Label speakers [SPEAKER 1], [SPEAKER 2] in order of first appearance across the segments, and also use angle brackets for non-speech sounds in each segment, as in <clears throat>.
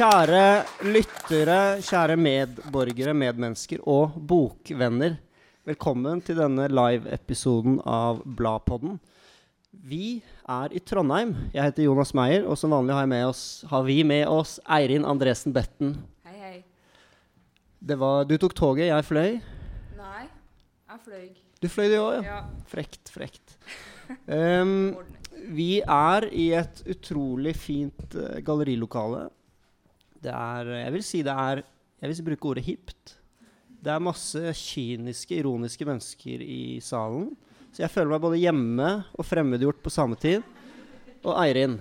[SPEAKER 1] Kjære lyttere, kjære medborgere, medmennesker og bokvenner. Velkommen til denne live-episoden av Bladpodden. Vi er i Trondheim. Jeg heter Jonas Meyer, og som vanlig har, med oss, har vi med oss Eirin Andresen Betten.
[SPEAKER 2] Hei, hei.
[SPEAKER 1] Det var, du tok toget, jeg fløy.
[SPEAKER 2] Nei, jeg fløy.
[SPEAKER 1] Du fløy du òg, ja.
[SPEAKER 2] Ja.
[SPEAKER 1] Frekt, frekt. <laughs> Um, vi er i et utrolig fint eh, gallerilokale. Det er Jeg vil si det er Jeg vil bruke ordet hipt. Det er masse kyniske, ironiske mennesker i salen. Så jeg føler meg både hjemme og fremmedgjort på samme tid. Og Eirin,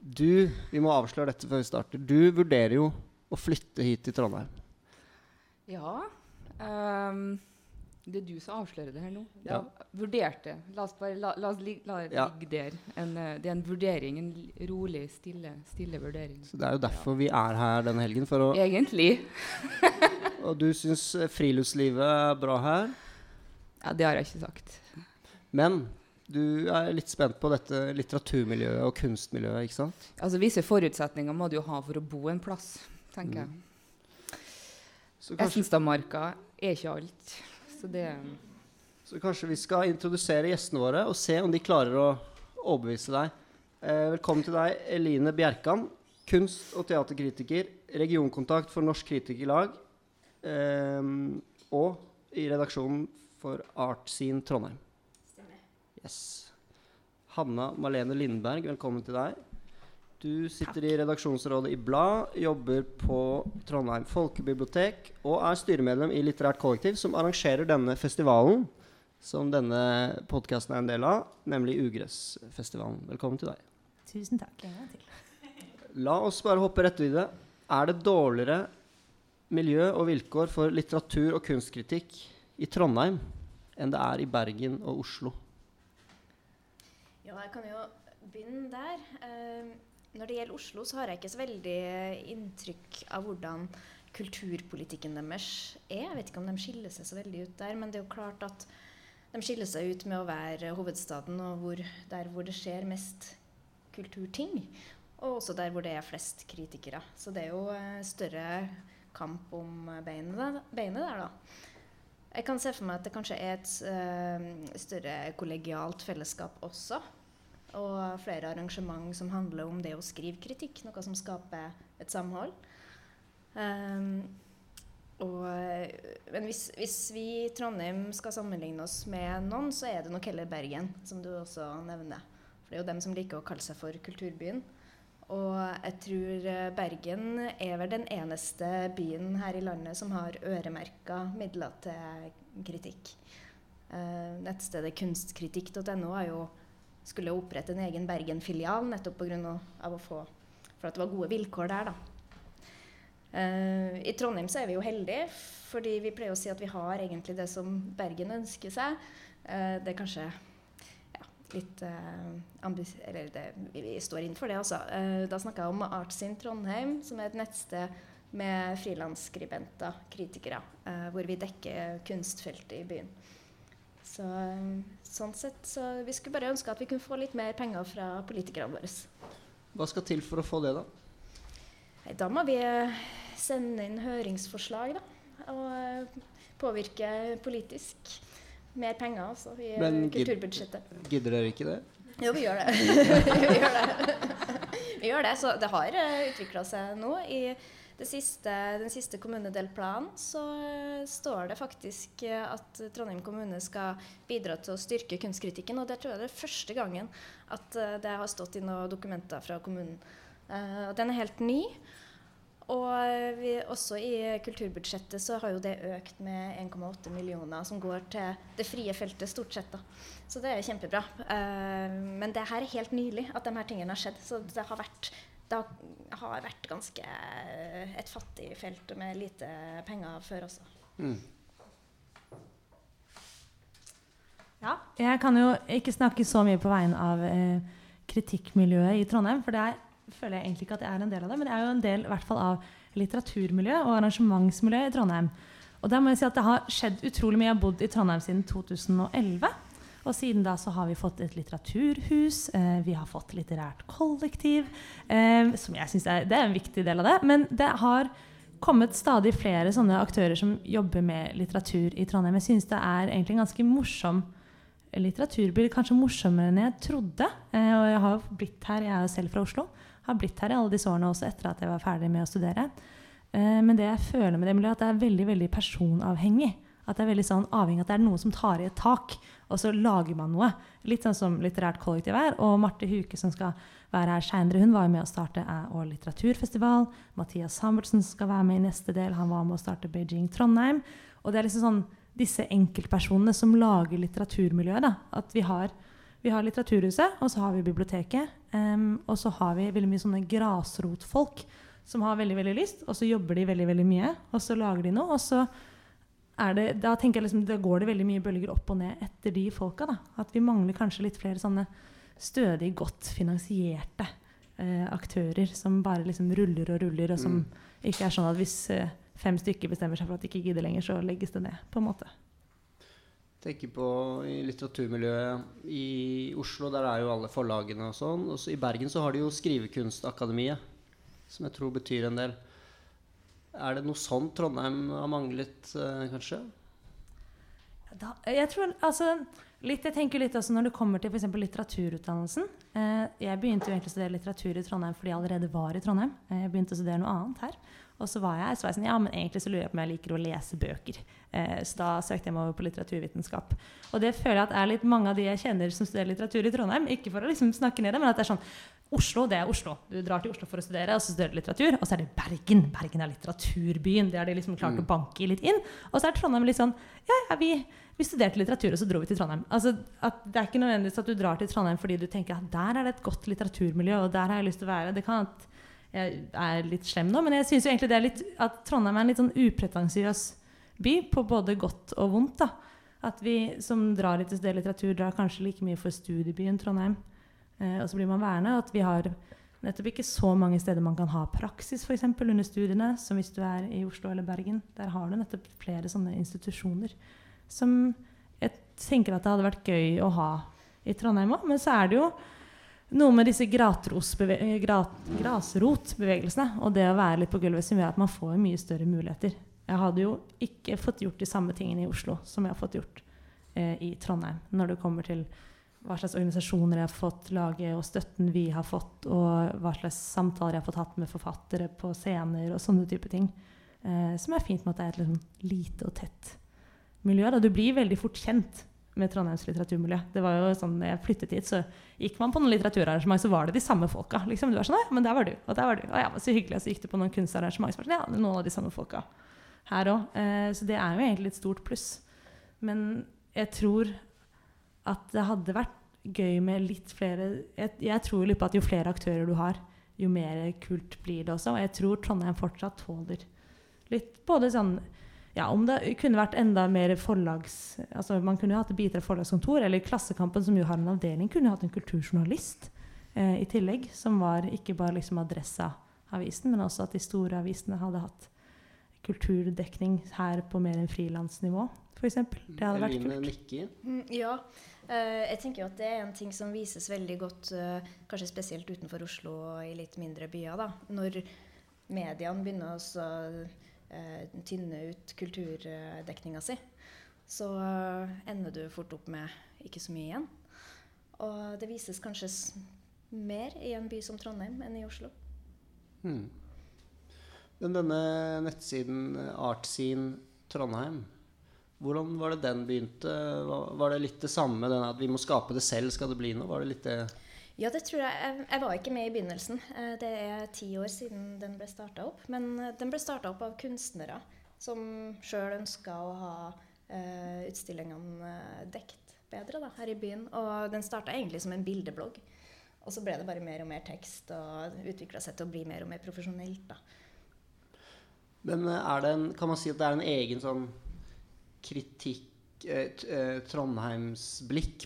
[SPEAKER 1] du Vi må avsløre dette før vi starter. Du vurderer jo å flytte hit til Trondheim.
[SPEAKER 2] Ja. ehm, det er du som avslører det her nå.
[SPEAKER 1] Ja.
[SPEAKER 2] Vurderte. La oss bare la, la oss li, la det
[SPEAKER 1] Ja.
[SPEAKER 2] ligge der. En, eh, det er en vurdering. En rolig, stille, stille vurdering.
[SPEAKER 1] Så Det er jo derfor vi er her denne helgen. For å,
[SPEAKER 2] Egentlig. <laughs>
[SPEAKER 1] og du syns friluftslivet er bra her.
[SPEAKER 2] Ja, det har jeg ikke sagt.
[SPEAKER 1] Men du er litt spent på dette litteraturmiljøet og kunstmiljøet, ikke sant?
[SPEAKER 2] Altså, Visse forutsetninger må du jo ha for å bo en plass, tenker jeg.
[SPEAKER 1] Så kanskje,
[SPEAKER 2] Essenstadmarka er ikke alt. Så det
[SPEAKER 1] så kanskje vi skal introdusere gjestene våre og se om de klarer å overbevise deg. Eh, velkommen til deg, Eline Bjerkan, kunst- og teaterkritiker, regionkontakt for Norsk Kritikerlag eh, og i redaksjonen for Artscene Trondheim. Yes. Hanna Malene Lindberg, velkommen til deg. Du sitter i redaksjonsrådet i Blad, jobber på Trondheim folkebibliotek og er styremedlem i Litterært kollektiv, som arrangerer denne festivalen som denne podkasten er en del av, nemlig Ugressfestivalen. Velkommen til deg.
[SPEAKER 3] Tusen takk. En gang til.
[SPEAKER 1] La oss bare hoppe rett i det. Er det dårligere miljø og vilkår for litteratur og kunstkritikk i Trondheim enn det er i Bergen og Oslo?
[SPEAKER 3] Ja, jeg kan jo begynne der. Eh, når det gjelder Oslo, så har jeg ikke så veldig inntrykk av hvordan kulturpolitikken deres er. Jeg vet ikke om de skiller seg så veldig ut der, men det er jo klart at de skiller seg ut med å være hovedstaden og hvor, der hvor det skjer mest kulturting. Og også der hvor det er flest kritikere. Så det er jo eh, større kamp om beinet der, da. Jeg kan se for meg at det kanskje er et uh, større kollegialt fellesskap også. Og flere arrangement som handler om det å skrive kritikk, noe som skaper et samhold. Um, og, men hvis, hvis vi i Trondheim skal sammenligne oss med noen, så er det nok heller Bergen, som du også nevner. For det er jo dem som liker å kalle seg for kulturbyen. Og jeg tror eh, Bergen er vel den eneste byen her i landet som har øremerka midler til kritikk. Eh, nettstedet kunstkritikk.no har jo skulle opprette en egen Bergen-filial nettopp pga. å få at det var gode vilkår der, da. Uh, I Trondheim så er vi jo heldige, fordi vi pleier å si at vi har egentlig det som Bergen ønsker seg. Uh, det er kanskje ja, litt uh. Eller det, vi, vi står inn for det, altså. Da snakka jeg om Artsin Trondheim, som er et nettsted med frilansskribenter, kritikere, hvor vi dekker kunstfeltet i byen. Så, sånn sett, så vi skulle bare ønske at vi kunne få litt mer penger fra politikerne våre.
[SPEAKER 1] Hva skal til for å få det, da?
[SPEAKER 3] Nei, Da må vi eh, sende inn høringsforslag, da. Og eh, påvirke politisk. Mer penger, altså, i eh,
[SPEAKER 1] Men
[SPEAKER 3] kulturbudsjettet.
[SPEAKER 1] Gidder dere ikke det?
[SPEAKER 3] Jo, vi gjør det. <laughs> <laughs> vi gjør det. vi gjør det. Så det har utvikla seg nå. I siste, den siste kommunedelplanen så eh, står det faktisk eh, at Trondheim kommune skal bidra til å styrke kunstkritikken. Og det tror jeg det er første gangen at eh, det har stått i noen dokumenter fra kommunen. Og den er helt ny. Og vi, også i kulturbudsjettet så har jo det økt med 1,8 millioner, som går til det frie feltet stort sett. da. Så det er kjempebra. Uh, men det her er helt nylig at de her tingene har skjedd. Så det har vært, det har, vært ganske eh, et fattig felt med lite penger før også.
[SPEAKER 1] Mm.
[SPEAKER 4] Ja, jeg kan jo ikke snakke så mye på vegne av eh, kritikkmiljøet i Trondheim, for det er, føler jeg egentlig ikke at jeg er en del av det, men jeg er jo en del i hvert fall av litteraturmiljøet og arrangementsmiljøet i Trondheim. Og der må jeg si at det har skjedd utrolig mye. Jeg har bodd i Trondheim siden 2011. Og siden da så har vi fått et litteraturhus, eh, vi har fått litterært kollektiv, eh, som jeg syns er, er en viktig del av det. Men det har kommet stadig flere sånne aktører som jobber med litteratur i Trondheim. Jeg syns det er egentlig en ganske morsom litteraturby. Kanskje morsommere enn jeg trodde. Eh, og jeg har blitt her, jeg er jo selv fra Oslo, har blitt her i alle disse årene også etter at jeg var ferdig med å studere. Eh, men det jeg føler med det miljøet, at det er veldig veldig personavhengig. At det er veldig sånn avhengig av at det er noen som tar i et tak, og så lager man noe. Litt sånn som Litterært kollektiv er. Og Marte Huke, som skal være her seinere, hun var jo med å starte Æ litteraturfestival. Mathias Samuelsen skal være med i neste del. Han var med å starte Beijing Trondheim. Og det er liksom sånn disse enkeltpersonene som lager litteraturmiljøet. da, At vi har, vi har Litteraturhuset, og så har vi biblioteket. Um, og så har vi veldig mye sånne grasrotfolk som har veldig veldig lyst, og så jobber de veldig veldig mye, og så lager de noe. og så det, da tenker jeg liksom, da går det veldig mye bølger opp og ned etter de folka. da, At vi mangler kanskje litt flere sånne stødig, godt finansierte eh, aktører som bare liksom ruller og ruller, og som
[SPEAKER 1] Mm.
[SPEAKER 4] ikke er sånn at hvis eh, fem stykker bestemmer seg for at de ikke gidder lenger, så legges det ned. på en måte.
[SPEAKER 1] tenker på i litteraturmiljøet i Oslo, der er jo alle forlagene og sånn. Og så I Bergen så har de jo Skrivekunstakademiet, som jeg tror betyr en del. Er det noe sånt Trondheim har manglet, eh, kanskje?
[SPEAKER 4] Da, jeg tror altså litt, jeg tenker litt også Når det kommer til eksempel litteraturutdannelsen eh, Jeg begynte jo egentlig å studere litteratur i Trondheim fordi jeg allerede var i Trondheim. Eh, jeg begynte å studere noe annet her. Og så var jeg, var jeg sånn, ja, men egentlig så lurer jeg på om jeg liker å lese bøker. Eh, så da søkte jeg meg over på litteraturvitenskap. Og det føler jeg at er litt mange av de jeg kjenner som studerer litteratur i Trondheim. Ikke for å liksom snakke ned det, men at det er sånn Oslo, det er Oslo. Du drar til Oslo for å studere, og så studerer du litteratur. Og så er det Bergen. Bergen er litteraturbyen. Det har de liksom klart
[SPEAKER 1] Mm.
[SPEAKER 4] å banke litt inn. Og så er Trondheim litt sånn Ja, ja, vi, vi studerte litteratur, og så dro vi til Trondheim. Altså, at det er ikke nødvendigvis at du drar til Trondheim fordi du tenker at der er det et godt litteraturmiljø, og der har jeg lyst til å være. Det kan at jeg er litt slem nå, men jeg syns egentlig det er litt, at Trondheim er en litt sånn upretensiøs by på både godt og vondt. da. At vi som drar litt til studere litteratur, drar kanskje like mye for studiebyen Trondheim. Eh, og så blir man værende. At vi har nettopp ikke så mange steder man kan ha praksis eksempel, under studiene, som hvis du er i Oslo eller Bergen. Der har du nettopp flere sånne institusjoner som jeg tenker at det hadde vært gøy å ha i Trondheim òg. Men så er det jo noe med disse gratrosbeve- grasrotbevegelsene og det å være litt på gulvet som gjør at man får mye større muligheter. Jeg hadde jo ikke fått gjort de samme tingene i Oslo som jeg har fått gjort eh, i Trondheim. Når det kommer til hva slags organisasjoner jeg har fått lage, og støtten vi har fått, og hva slags samtaler jeg har fått hatt med forfattere på scener og sånne type ting. Eh, som er fint med at det er et liksom lite og tett miljø. Da. Du blir veldig fort kjent med Trondheims litteraturmiljø. Det var jo sånn, jeg flyttet hit, så gikk man på noen litteraturarrangement, så var det de samme folka. Liksom. Du var sånn, ja, men der var du, og der var du. Å ja, men så hyggelig. Og så gikk du på noen kunstarrangement, så var det sånn, ja, noen av de samme folka her òg. Eh, så det er jo egentlig et stort pluss. Men jeg tror at det hadde vært gøy med litt flere Jeg, jeg tror litt på at jo flere aktører du har, jo mer kult blir det også. Og jeg tror Trondheim fortsatt tåler litt både sånn ja, Om det kunne vært enda mer forlags... altså Man kunne jo hatt et Bitra forlagskontor, eller Klassekampen, som jo har en avdeling, kunne jo hatt en kulturjournalist eh, i tillegg. Som var ikke bare liksom Adressa-avisen, men også at de store avisene hadde hatt kulturdekning her på mer enn frilansnivå, f.eks. Det hadde vært kult.
[SPEAKER 3] Mm, Ja. Uh, jeg tenker jo at det er en ting som vises veldig godt, uh, kanskje spesielt utenfor Oslo og i litt mindre byer. da, Når mediene begynner å så, tynne ut kulturdekninga si, så eh, ender du fort opp med ikke så mye igjen. Og det vises kanskje mer i en by som Trondheim enn i Oslo.
[SPEAKER 1] Hmm. Men denne nettsiden eh, Artscene Trondheim, hvordan var det den begynte? Var det litt det samme, at vi må skape det selv, skal det bli noe? Var det litt det
[SPEAKER 3] Ja, det tror jeg. Jeg, var ikke med i begynnelsen. Eh, Det er ti år siden den ble starta opp. Men eh, den ble starta opp av kunstnere som sjøl ønska å ha eh, utstillingene dekt bedre da, her i byen. Og den starta egentlig som en bildeblogg. Og så ble det bare mer og mer tekst, og utvikla seg til å bli mer og mer profesjonelt. da.
[SPEAKER 1] Men en, kan man si at det er en egen sånn kritikk eh, eh,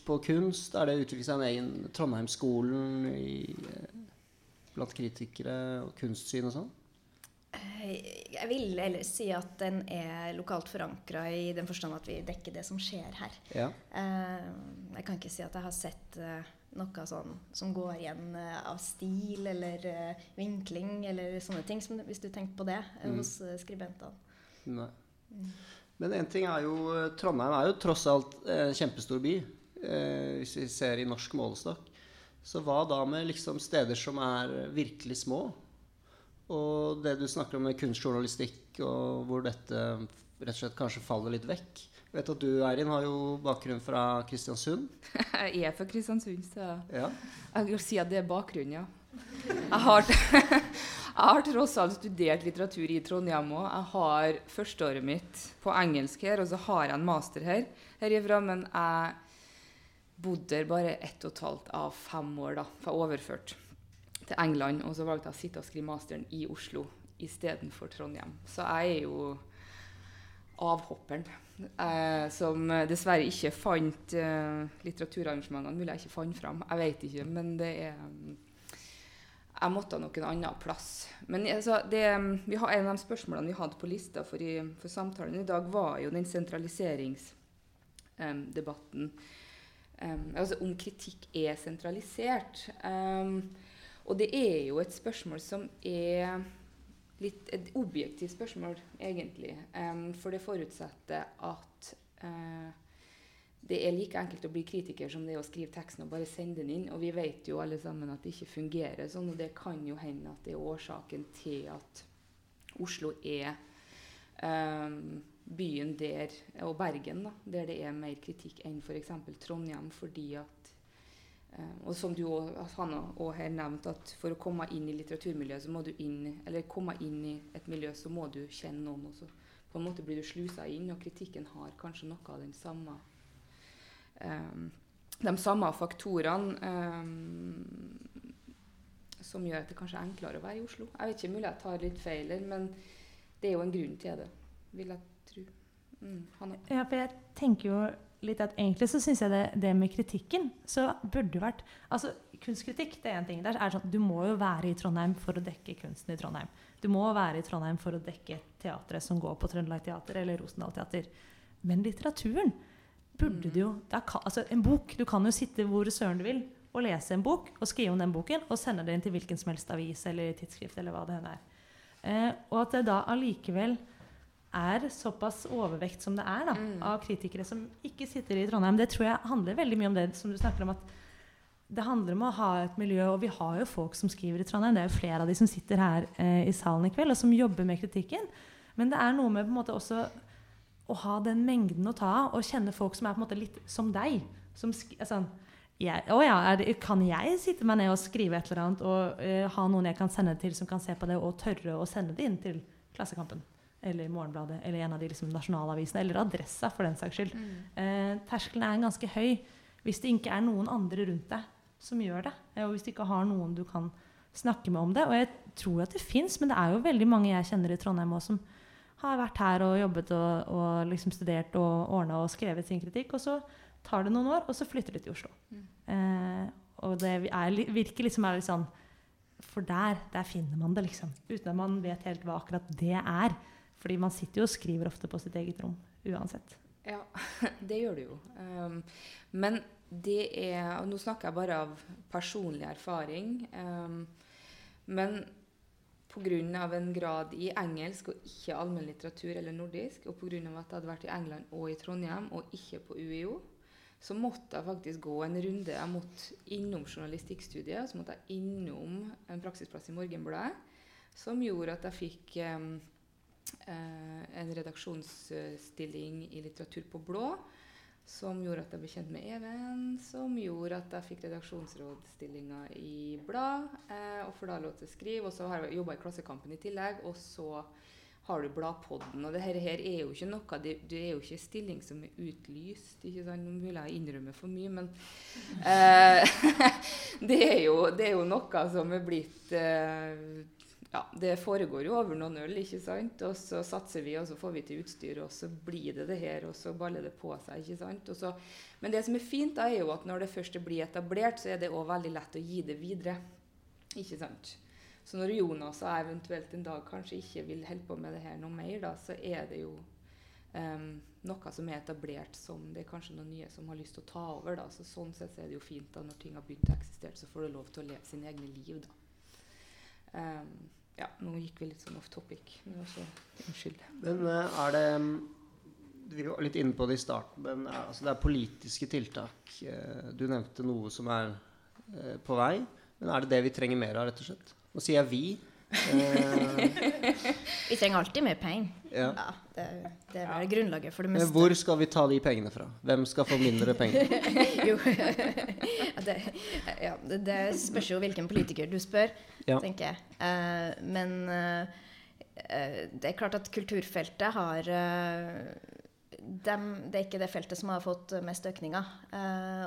[SPEAKER 1] på kunst? Er det utviklet seg en egen Trondheimsskolen i, eh, blant kritikere og kunstsyn og sånn?
[SPEAKER 3] Jeg vil ellers si at den er lokalt forankra i den forstand at vi dekker det som skjer her.
[SPEAKER 1] Ja.
[SPEAKER 3] Jeg kan ikke si at jeg har sett noe sånn som går igjen av stil eller vinkling eller sånne ting, hvis du tenker på det
[SPEAKER 1] Mm.
[SPEAKER 3] hos skribentene.
[SPEAKER 1] Nei. Men en ting er jo eh, Trondheim er jo tross alt eh, en kjempestor by, eh, hvis vi ser i norsk målestokk. Så hva da med liksom steder som er virkelig små? Og det du snakker om med kunstjournalistikk, og hvor dette rett og slett kanskje faller litt vekk. Jeg vet at du, Eirin, har jo bakgrunn fra Kristiansund. <laughs>
[SPEAKER 2] Jeg er fra Kristiansund, så
[SPEAKER 1] Ja.
[SPEAKER 2] jeg vil si at det er bakgrunnen, ja. Jeg har, <laughs> jeg har tross alt studert litteratur i Trondheim òg. Jeg har førsteåret mitt på engelsk her, og så har jeg en master her herifra. Men jeg bodde der bare ett og et halvt av fem år, da. For jeg overførte overført til England. Og så valgte jeg å sitte og skrive masteren i Oslo istedenfor Trondheim. Så jeg er jo avhopperen. Eh, som dessverre ikke fant eh, litteraturarrangementene. Mulig jeg ikke fant fram. Jeg vet ikke, men det er Jeg måtte nok en annen plass. Men altså, det, har, en av de spørsmålene vi hadde på lista for, i, for samtalen i dag, var jo den sentraliseringsdebatten. altså om kritikk er sentralisert. Um, og det er jo et spørsmål som er litt et objektivt spørsmål, egentlig. For det forutsetter at eh, det er like enkelt å bli kritiker som det er å skrive teksten og bare sende den inn. Og vi vet jo alle sammen at det ikke fungerer sånn, og det kan jo hende at det er årsaken til at Oslo er um, byen der, og Bergen, da, der det er mer kritikk enn f.eks. Trondheim, fordi at Eh, og som du også, han òg har nevnt, at for å komme inn i litteraturmiljøet, så må du inn Eller komme inn i et miljø, så må du kjenne noen. Og på en måte blir du slusa inn, og kritikken har kanskje noe av den samme De samme faktorene eh, som gjør at det kanskje er enklere å være i Oslo. Jeg vet ikke, mulig jeg tar litt feil men det er jo en grunn til det, vil jeg tro. Mm,
[SPEAKER 4] Ja, for jeg tenker jo litt at egentlig så syns jeg det, det med kritikken så burde vært Altså, kunstkritikk, det er én ting. Der er sånn, du må jo være i Trondheim for å dekke kunsten i Trondheim. Du må være i Trondheim for å dekke teatret som går på Trøndelag Teater eller Rosendal Teater. Men litteraturen burde
[SPEAKER 2] Mm.
[SPEAKER 4] du jo kan, altså En bok Du kan jo sitte hvor søren du vil og lese en bok og skrive om den boken og sende det inn til hvilken som helst avis eller tidsskrift eller hva det enn er. Eh, og at det da allikevel er såpass overvekt som det er da,
[SPEAKER 2] Mm.
[SPEAKER 4] av kritikere som ikke sitter i Trondheim, det tror jeg handler veldig mye om det som du snakker om. at Det handler om å ha et miljø, og vi har jo folk som skriver i Trondheim. Det er jo flere av de som sitter her eh, i salen i kveld, og som jobber med kritikken. Men det er noe med på en måte også å ha den mengden å ta av, og kjenne folk som er på en måte litt som deg. Som sånn, jeg, å ja, det, kan jeg sitte meg ned og skrive et eller annet og uh, ha noen jeg kan sende til, som kan se på det og tørre å sende det inn til Klassekampen? Eller Morgenbladet, eller en av de liksom, nasjonalavisene, eller Adressa, for den saks skyld. Eh, terskelen er ganske høy hvis det ikke er noen andre rundt deg som gjør det. eh, Og hvis du ikke har noen du kan snakke med om det. Og jeg tror at det fins, men det er jo veldig mange jeg kjenner i Trondheim også, som har vært her og jobbet og, og liksom studert og ordna og skrevet sin kritikk. Og så tar det noen år, og så flytter de til Oslo.
[SPEAKER 2] Mm.
[SPEAKER 4] Eh, og det er, virker liksom er litt sånn For der, der finner man det, liksom. Uten at man vet helt hva akkurat det er. Fordi man sitter jo og skriver ofte på sitt eget rom uansett.
[SPEAKER 2] Ja, <laughs> det gjør det jo. Um, men det er og Nå snakker jeg bare av personlig erfaring. Um, men pga. en grad i engelsk og ikke allmennlitteratur eller nordisk, og pga. at jeg hadde vært i England og i Trondheim og ikke på UiO, så måtte jeg faktisk gå en runde. Jeg måtte innom journalistikkstudiet, så måtte jeg innom en praksisplass i Morgenbladet, som gjorde at jeg fikk eh, en redaksjonsstilling i litteratur på blå. Som gjorde at jeg ble kjent med Even. Som gjorde at jeg fikk redaksjonsrådstillinga i blad. Eh, og får da lov til å skrive. Og så har jeg jobba i Klassekampen i tillegg. Og så har du Bladpodden. Og det her, her er jo ikke noe Det, det er jo ikke en stilling som er utlyst. ikke sant? Nå vil jeg innrømme for mye, men eh, <laughs> det, er jo, det er jo noe som er blitt eh, ja, det foregår jo over noen øl, ikke sant? Og så satser vi, og så får vi til utstyr, og så blir det det her, og så baller det på seg, ikke sant? Så, men det som er fint, da, er jo at når det først blir etablert, så er det òg veldig lett å gi det videre. Ikke sant? Så når Jonas og jeg eventuelt en dag kanskje ikke vil holde på med det her noe mer, da, så er det jo um, noe som er etablert som det er kanskje noen nye som har lyst til å ta over. Da. Så sånn sett er det jo fint da når ting har begynt å eksistere, så får du lov til å leve sine egne liv. da. Um, ja, nå gikk vi litt sånn off topic. Men også, unnskyld.
[SPEAKER 1] Men uh, er det Vi var litt inne på det i starten, men er, altså, det er politiske tiltak. Uh, du nevnte noe som er på vei. Men er det det vi trenger mer av, rett og slett? Nå sier jeg vi.
[SPEAKER 3] Vi trenger alltid mer penger.
[SPEAKER 1] Ja.
[SPEAKER 3] ja det, det, er vel grunnlaget for det meste.
[SPEAKER 1] Hvor skal vi ta de pengene fra? Hvem skal få mindre penger? <laughs>
[SPEAKER 3] jo, det, ja, det, spørs jo hvilken politiker du spør, ja. tenker jeg. Uh, men uh, det er klart at kulturfeltet har uh, dem, det er ikke det feltet som har fått mest økninger.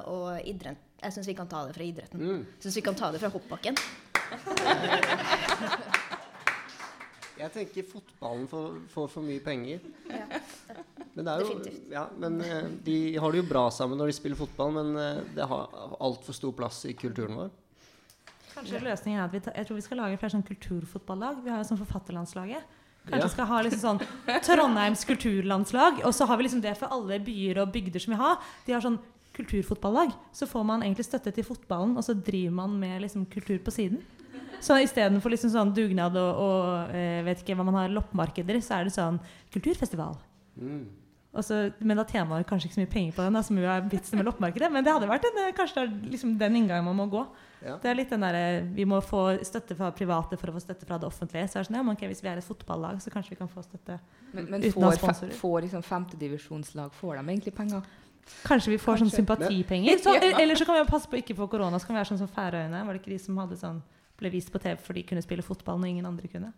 [SPEAKER 3] og idrett, jeg syns vi kan ta det fra idretten. Mm. Syns vi kan ta det fra hoppbakken. <laughs>
[SPEAKER 1] Jeg tenker fotballen får, får for mye penger. Ja, men, jo, ja, men uh, de har det jo bra sammen når de spiller fotball, men uh, det har altfor stor plass i kulturen vår.
[SPEAKER 4] Kanskje løsningen er at vi ta, jeg tror vi skal lage flere sånn kulturfotballag. Vi har jo sånn Forfatterlandslaget. Kanskje ja. skal ha liksom sånn Trondheims kulturlandslag. Og så har vi liksom det for alle byer og bygder som vi har. De har sånn kulturfotballag. Så får man egentlig støtte til fotballen, og så driver man med liksom kultur på siden. Så istedenfor liksom sånn dugnad og, og eh, vet ikke hva man har, loppemarkeder, så er det sånn kulturfestival. Mm. Så, men da tjener man kanskje ikke så mye penger på den, da, som jo er vitsen med loppemarkedet. Men det hadde vært en, kanskje det er liksom den inngangen man må gå. Ja. Det er litt den der, Vi må få støtte fra private for å få støtte fra det offentlige. Så er det sånn, ja, okay, Hvis vi er et fotballag, så kanskje vi kan få støtte
[SPEAKER 2] men, men uten får, sponsorer. Får liksom femtedivisjonslag Får de egentlig penger?
[SPEAKER 4] Kanskje vi får sånn kanskje. sånn sympatipenger. Så, <laughs> eller så kan vi passe på ikke få korona, så kan vi være sånn som Færøyene. Var det ikke de som hadde sånn ble vist på TV for de kunne spille fotball når ingen andre kunne.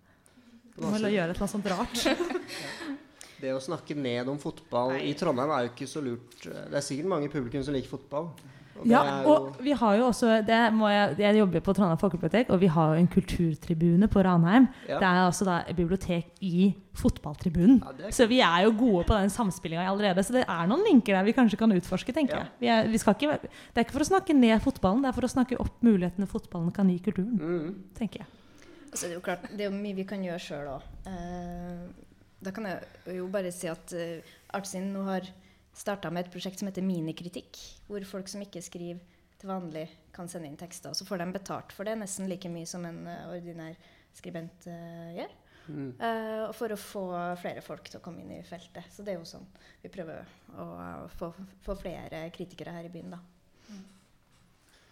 [SPEAKER 4] De må gjøre et eller annet sånt rart. <laughs>
[SPEAKER 1] Det å snakke ned om fotball Nei. i Trondheim er jo ikke så lurt. Det er sikkert mange publikum som liker fotball.
[SPEAKER 4] Og ja, og vi har jo også jeg, jeg, jobber på Trondheim folkebibliotek, og vi har jo en kulturtribune på Ranheim. Ja. Det er altså da et bibliotek i fotballtribunen. Ja, så vi er jo gode på den samspillinga allerede. Så det er noen linker der vi kanskje kan utforske, tenker jeg. Vi er, vi ikke, det er ikke for å snakke ned fotballen, det er for å snakke opp mulighetene fotballen kan gi kulturen. Mm. tenker jeg.
[SPEAKER 3] Altså, det er jo klart, det er jo mye vi kan gjøre sjøl òg. Uh, da kan jeg jo bare si at uh, Artsin nå har starta med et prosjekt som heter Minikritikk, hvor folk som ikke skriver til vanlig, kan sende inn tekster. Og så får de betalt for det, nesten like mye som en uh, ordinær skribent uh, gjør. Mm. Uh, for å få flere folk til å komme inn i feltet. Så det er jo sånn vi prøver å få, få flere kritikere her i byen, da. Mm.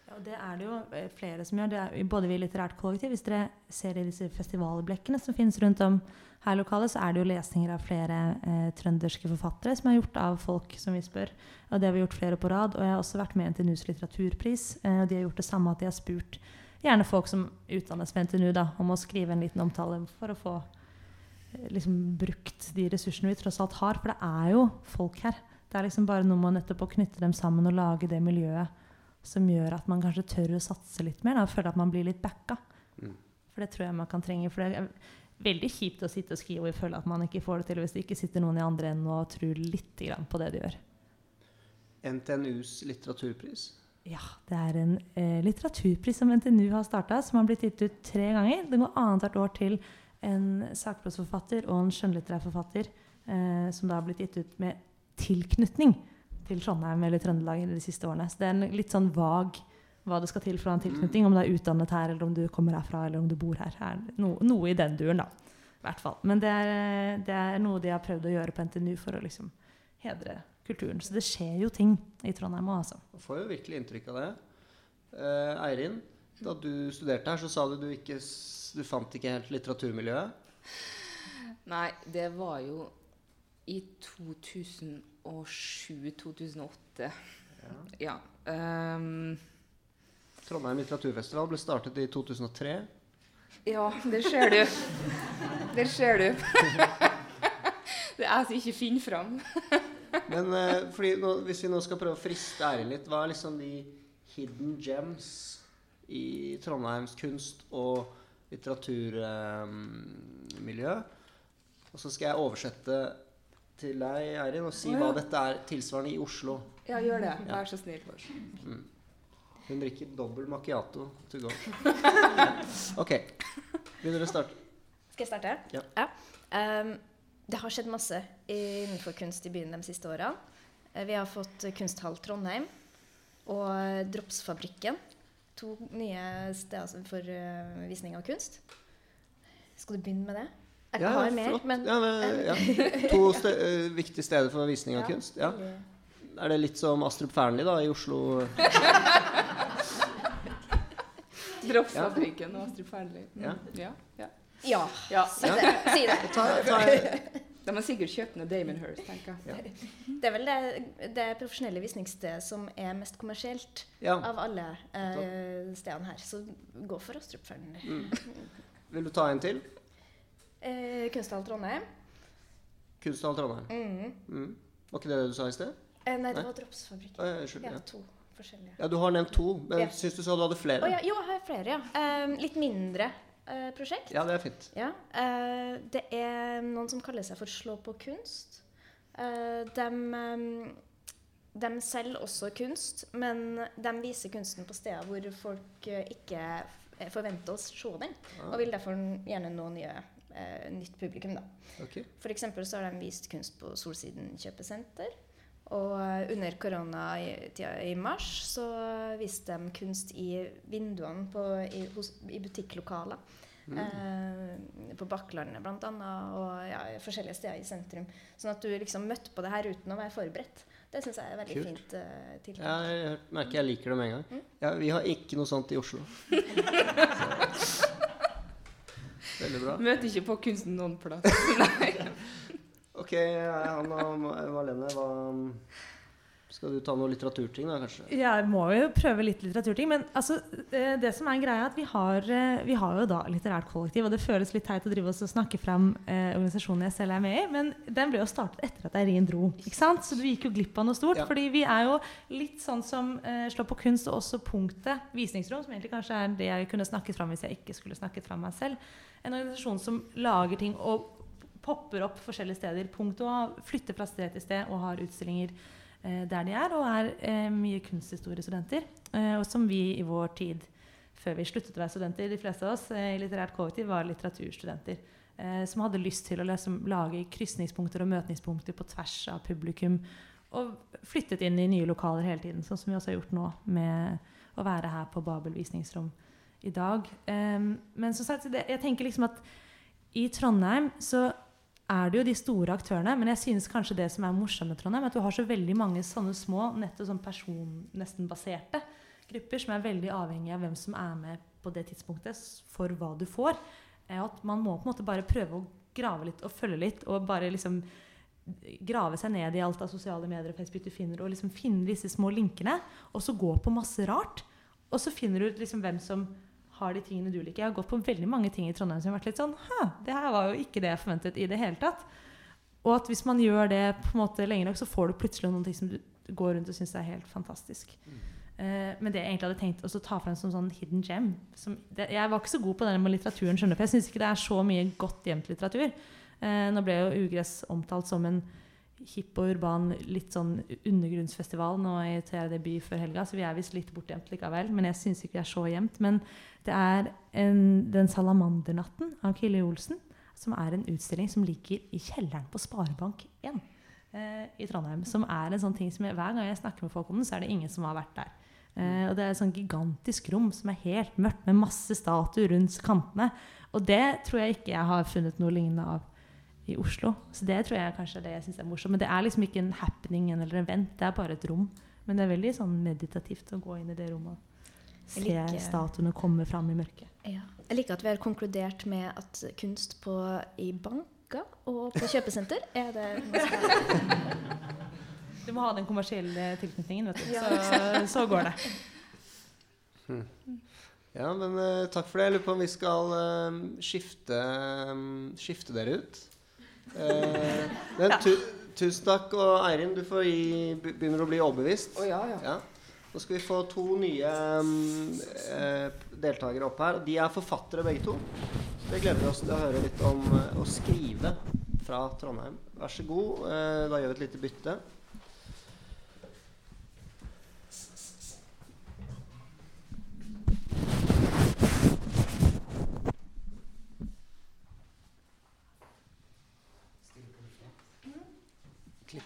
[SPEAKER 4] Ja, det er det jo flere som gjør. Det er både vi i Litterært kollektiv, hvis dere ser i disse festivalblekkene som finnes rundt om her i lokalet så er det jo lesninger av flere eh, trønderske forfattere som er gjort av folk som vi spør. Og det har vi gjort flere på rad. Og jeg har også vært med i NTNUs litteraturpris. Eh, og de har gjort det samme at de har spurt gjerne folk som utdannes ved NTNU da, om å skrive en liten omtale for å få eh, liksom, brukt de ressursene vi tross alt har. For det er jo folk her. Det er liksom bare noe med nettopp å knytte dem sammen og lage det miljøet som gjør at man kanskje tør å satse litt mer. Da, og føler at man blir litt backa. Mm. For det tror jeg man kan trenge. For det, er veldig kjipt å sitte og skrive og føle at man ikke får det til hvis det ikke sitter noen i andre enden og tror litt på det du gjør.
[SPEAKER 1] NTNUs litteraturpris?
[SPEAKER 4] Ja, det er en eh, litteraturpris som NTNU har starta, som har blitt gitt ut tre ganger. Det går annethvert år til en sakprosforfatter og en skjønnlitterær forfatter eh, som da har blitt gitt ut med tilknytning til Trondheim eller Trøndelag de siste årene. Så det er en litt sånn vag hva det skal til for å ha en tilknytning. Om du er utdannet her, eller om du kommer herfra, eller om du bor her. her no, noe i den duren, da. hvert fall. Men det er, det er, noe de har prøvd å gjøre på NTNU for å liksom hedre kulturen. Så det skjer jo ting i Trondheim òg, altså.
[SPEAKER 1] Man får jo virkelig inntrykk av det. Eh, Eirin, da du studerte her, så sa du du ikke du fant ikke helt litteraturmiljøet?
[SPEAKER 2] Nei, det var jo i 2007-2008. Ja. ja um,
[SPEAKER 1] Trondheim litteraturfestival ble startet i 2003.
[SPEAKER 2] Ja, der ser du. Der ser du. det <laughs> er jeg som ikke finner fram. <laughs>
[SPEAKER 1] Men eh, nå, hvis vi nå skal prøve å friste æren litt, hva er liksom de hidden gems i Trondheims kunst- og litteraturmiljø? Eh, og så skal jeg oversette til deg, Eirin, og si oh, ja. hva dette er tilsvarende i Oslo.
[SPEAKER 2] Ja, gjør det. Vær så snill.
[SPEAKER 1] Mm. Hun drikker dobbel macchiato to go. <laughs> ok. Begynner å starte.
[SPEAKER 3] Skal jeg starte?
[SPEAKER 1] Ja.
[SPEAKER 3] Um, det har skjedd masse innenfor kunst i byen de siste åra. Vi har fått Kunsthall Trondheim og Dropsfabrikken. To nye steder for uh, visning av kunst. Skal du begynne med det? Jeg
[SPEAKER 1] Ja,
[SPEAKER 3] har mer,
[SPEAKER 1] flott.
[SPEAKER 3] men
[SPEAKER 1] ja, men, ja. <laughs> To ste eh, viktige steder for visning av
[SPEAKER 3] Ja,
[SPEAKER 1] kunst. Ja. Er det litt som Astrup Fearnley da, i Oslo? <laughs>
[SPEAKER 2] Dropsfabrikken og Astrup Fearnley. Mm.
[SPEAKER 1] Ja.
[SPEAKER 2] Ja, ja.
[SPEAKER 3] Ja,
[SPEAKER 2] ja. <laughs>
[SPEAKER 3] si det. Si det.
[SPEAKER 1] Ta, ta,
[SPEAKER 2] De har sikkert kjøpt ned Damon Hirst, tenker jeg.
[SPEAKER 3] Det er vel det, det profesjonelle visningsstedet som er mest kommersielt
[SPEAKER 1] ja.
[SPEAKER 3] av alle eh, stedene her. Så gå for Astrup Fearnley.
[SPEAKER 1] Mm. Vil du ta en til?
[SPEAKER 3] Eh, Kunsthall Trondheim.
[SPEAKER 1] Kunsthall Trondheim.
[SPEAKER 3] Mm.
[SPEAKER 1] Mm. Var ikke det det du sa i sted?
[SPEAKER 3] Eh, nei, det
[SPEAKER 1] Nei.
[SPEAKER 3] var Dropsfabrikken.
[SPEAKER 1] Å, ja,
[SPEAKER 3] Ja, to forskjellige.
[SPEAKER 1] ja, du har nevnt to, men
[SPEAKER 3] Ja.
[SPEAKER 1] syns du sa du hadde flere?
[SPEAKER 3] Oh, ja, jo, jeg har flere, ja. Eh, litt mindre eh, prosjekt.
[SPEAKER 1] Ja, det er fint.
[SPEAKER 3] Ja, eh, det er noen som kaller seg for Slå på kunst. Eh, de, eh, de selger også kunst, men de viser kunsten på steder hvor folk eh, ikke forventer å se den,
[SPEAKER 1] Ah,
[SPEAKER 3] og vil derfor gjerne nå nye, eh, nytt publikum. da. Okay. Eksempel så har de vist kunst på Solsiden kjøpesenter. Og eh, under koronatida i mars så viste de kunst i vinduene på, i, hos, i butikklokaler.
[SPEAKER 1] Mm.
[SPEAKER 3] Eh, på Bakklandet bl.a. og ja, forskjellige steder i sentrum. Sånn at du liksom møtte på det her uten å være forberedt. Det syns jeg er veldig
[SPEAKER 1] Kult.
[SPEAKER 3] fint uh, tiltak.
[SPEAKER 1] Ja, jeg merker jeg liker det med en gang.
[SPEAKER 3] Mm.
[SPEAKER 1] Ja, vi har ikke noe sånt i Oslo. <laughs> Veldig bra.
[SPEAKER 2] Møter ikke på kunsten noen plass. <laughs> Nei.
[SPEAKER 1] Ok, Anna og Ma- Marlene, hva Skal du ta noe litteraturting, da, kanskje?
[SPEAKER 4] Jeg må jo prøve litt litteraturting. Men altså, eh, det som er greia er at vi har, eh, vi har jo da litterært kollektiv. Og det føles litt teit å drive oss og snakke fram eh, organisasjonen jeg selv er med i. Men den ble jo startet etter at Eirin dro. ikke sant? Så du gikk jo glipp av noe stort.
[SPEAKER 1] Ja.
[SPEAKER 4] fordi vi er jo litt sånn som eh, slår på kunst og også punktet visningsrom, som egentlig kanskje er det jeg kunne snakket fram hvis jeg ikke skulle snakket fram meg selv. En organisasjon som lager ting og popper opp forskjellige steder. Punkt og flytter fra sted til sted og har utstillinger der de er, og er eh, mye kunsthistoriestudenter. Eh, og som vi i vår tid, før vi sluttet å være studenter, de fleste av oss eh, i litterært kollektiv, var litteraturstudenter. Eh, som hadde lyst til å liksom, lage krysningspunkter og møtningspunkter på tvers av publikum. Og flyttet inn i nye lokaler hele tiden, sånn som vi også har gjort nå med å være her på Babel visningsrom i dag. Eh, men som sagt, jeg tenker liksom at i Trondheim så er det jo de store aktørene, men jeg synes kanskje det som er morsomt med Trondheim, at du har så veldig mange sånne små, nettopp sånn person, nesten baserte grupper som er veldig avhengige av hvem som er med på det tidspunktet for hva du får. Eh, At man må på en måte bare prøve å grave litt og følge litt, og bare liksom grave seg ned i alt av sosiale medier og Facebook du finner, og liksom finne disse små linkene, og så gå på masse rart. Og så finner du ut liksom hvem som har de tingene du liker. Jeg har gått på veldig mange ting i Trondheim som har vært litt sånn Hæ, det her var jo ikke det jeg forventet i det hele tatt. Og at hvis man gjør det på en måte lenge nok, så får du plutselig noen ting som du går rundt og syns er helt fantastisk. Uh, men det jeg egentlig hadde tenkt å ta frem som sånn hidden gem som, det, Jeg var ikke så god på den med litteraturen, skjønner du, for jeg syns ikke det er så mye godt gjemt litteratur. Uh, nå ble jo Ugress omtalt som en hipp og urban litt sånn undergrunnsfestival nå i TRD by før helga, så vi er visst litt bortgjemt likevel. Men jeg syns ikke vi er så gjemt. Men det er en, Den salamandernatten av Kille Olsen, som er en utstilling som ligger i kjelleren på Sparebank1 eh, i Trondheim. Som er en sånn ting som jeg, Hver gang jeg snakker med folk om den, så er det ingen som har vært der. Eh, og det er et sånn gigantisk rom som er helt mørkt, med masse statuer rundt kantene. Og det tror jeg ikke jeg har funnet noe lignende av i Oslo. Så det tror jeg kanskje er det jeg synes er morsomt. Men det er liksom ikke en happening eller en vent, det er bare et rom. Men det er veldig sånn meditativt å gå inn i det rommet og se
[SPEAKER 3] Jeg liker-
[SPEAKER 4] statuene komme fram i mørket.
[SPEAKER 3] Ja. Jeg liker at vi har konkludert med at kunst på, i banker og på kjøpesenter <laughs> er det
[SPEAKER 4] Du må ha den kommersielle tilknytningen, vet du.
[SPEAKER 3] Ja.
[SPEAKER 4] Så, så går det.
[SPEAKER 1] Ja, men uh, takk for det. Jeg lurer på om vi skal uh, skifte, um, skifte dere ut. Eh, men tu, tusen takk. Og Eirin, du får gi, begynner å bli overbevist.
[SPEAKER 2] Oh, ja, ja.
[SPEAKER 1] Ja. Nå skal vi få to nye um, deltakere opp her. De er forfattere begge to. Det gleder vi oss til å høre litt om eh, å skrive fra Trondheim. Vær så god. Da gjør vi et lite bytte.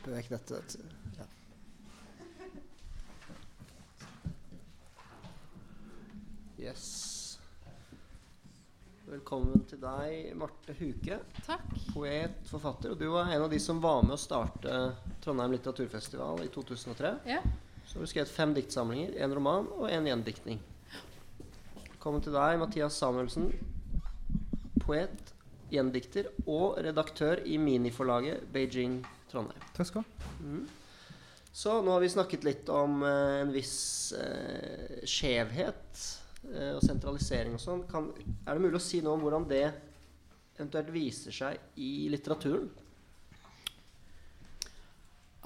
[SPEAKER 1] Klipper vekk dette. Ja. Yes. Velkommen til deg, Marte Huke.
[SPEAKER 5] Takk.
[SPEAKER 1] Poet, forfatter. Og du var en av de som var med å starte Trondheim litteraturfestival i 2003.
[SPEAKER 5] Ja.
[SPEAKER 1] Så har du skrevet fem diktsamlinger, én roman og én gjendiktning. Velkommen til deg, Mathias Samuelsen. Poet, gjendikter og redaktør i miniforlaget Beijing.
[SPEAKER 6] Takk skal du ha.
[SPEAKER 1] Mm. Så nå har vi snakket litt om eh, en viss eh, skjevhet eh, og sentralisering og sånn. Er det mulig å si noe om hvordan det eventuelt viser seg i litteraturen?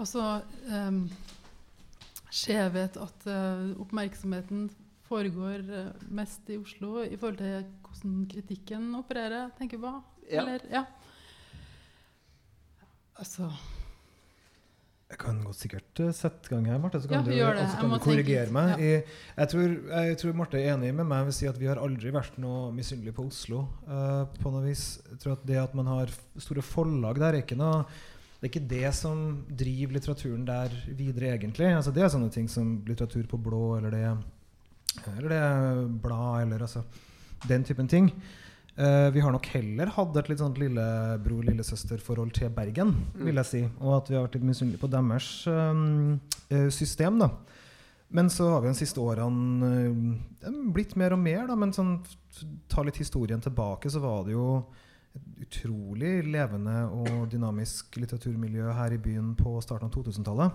[SPEAKER 5] Altså um, Skjevhet at eh, oppmerksomheten foregår eh, mest i Oslo i forhold til hvordan kritikken opererer, tenker du på?
[SPEAKER 1] Ja.
[SPEAKER 5] Eller, ja. Altså
[SPEAKER 6] Jeg kan godt sikkert eh, sette gang her, Marte. Så kan
[SPEAKER 5] Ja,
[SPEAKER 6] du,
[SPEAKER 5] gjør det.
[SPEAKER 6] og så
[SPEAKER 5] Jeg
[SPEAKER 6] kan du korrigere
[SPEAKER 5] tenke-
[SPEAKER 6] meg.
[SPEAKER 5] ja.
[SPEAKER 6] Jeg, tror, jeg tror Marte er enig med meg vil si at vi har aldri vært noe misunnelige på Oslo. Uh, på noe vis. Jeg tror at Det at man har store forlag der, er ikke noe det er ikke det som driver litteraturen der videre, egentlig. Altså, det er sånne ting som litteratur på blå, eller det, eller det blad, eller altså den typen ting. Eh, vi har nok heller hatt et litt sånt lillebror-lillesøster-forhold til Bergen,
[SPEAKER 1] Mm.
[SPEAKER 6] vil jeg si. Og at vi har vært litt misunnelige på deres um, system, da. Men så har vi de siste årene eh, blitt mer og mer, da. Men sånn, ta litt historien tilbake, så var det jo et utrolig levende og dynamisk litteraturmiljø her i byen på starten av 2000-tallet.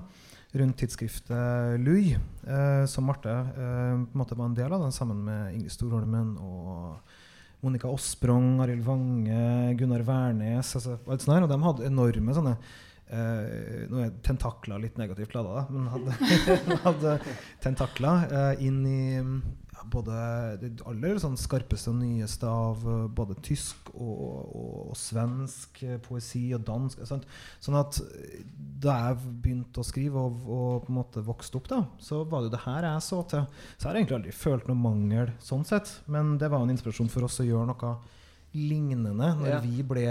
[SPEAKER 6] Rundt tidsskriftet Lui, uh, som Marte uh, på en måte var en del av, den, sammen med Ingrid Storholmen og Monica Osprong, Arild Vange, Gunnar Wærnes altså, alt sånt her, Og de hadde enorme sånne Uh, Nå er tentakler litt negativt lada, da, men hadde, <laughs> hadde tentakler uh, inn i både det aller sånn skarpeste og nyeste av eh, både tysk og, og, og svensk eh, poesi og dansk. Sant? Sånn at eh, da jeg begynte å skrive og, og på en måte vokste opp, da, så var det jo det her jeg så til. Så jeg har egentlig aldri følt noe mangel sånn sett, men det var en inspirasjon for oss å gjøre noe lignende når
[SPEAKER 1] Ja.
[SPEAKER 6] vi ble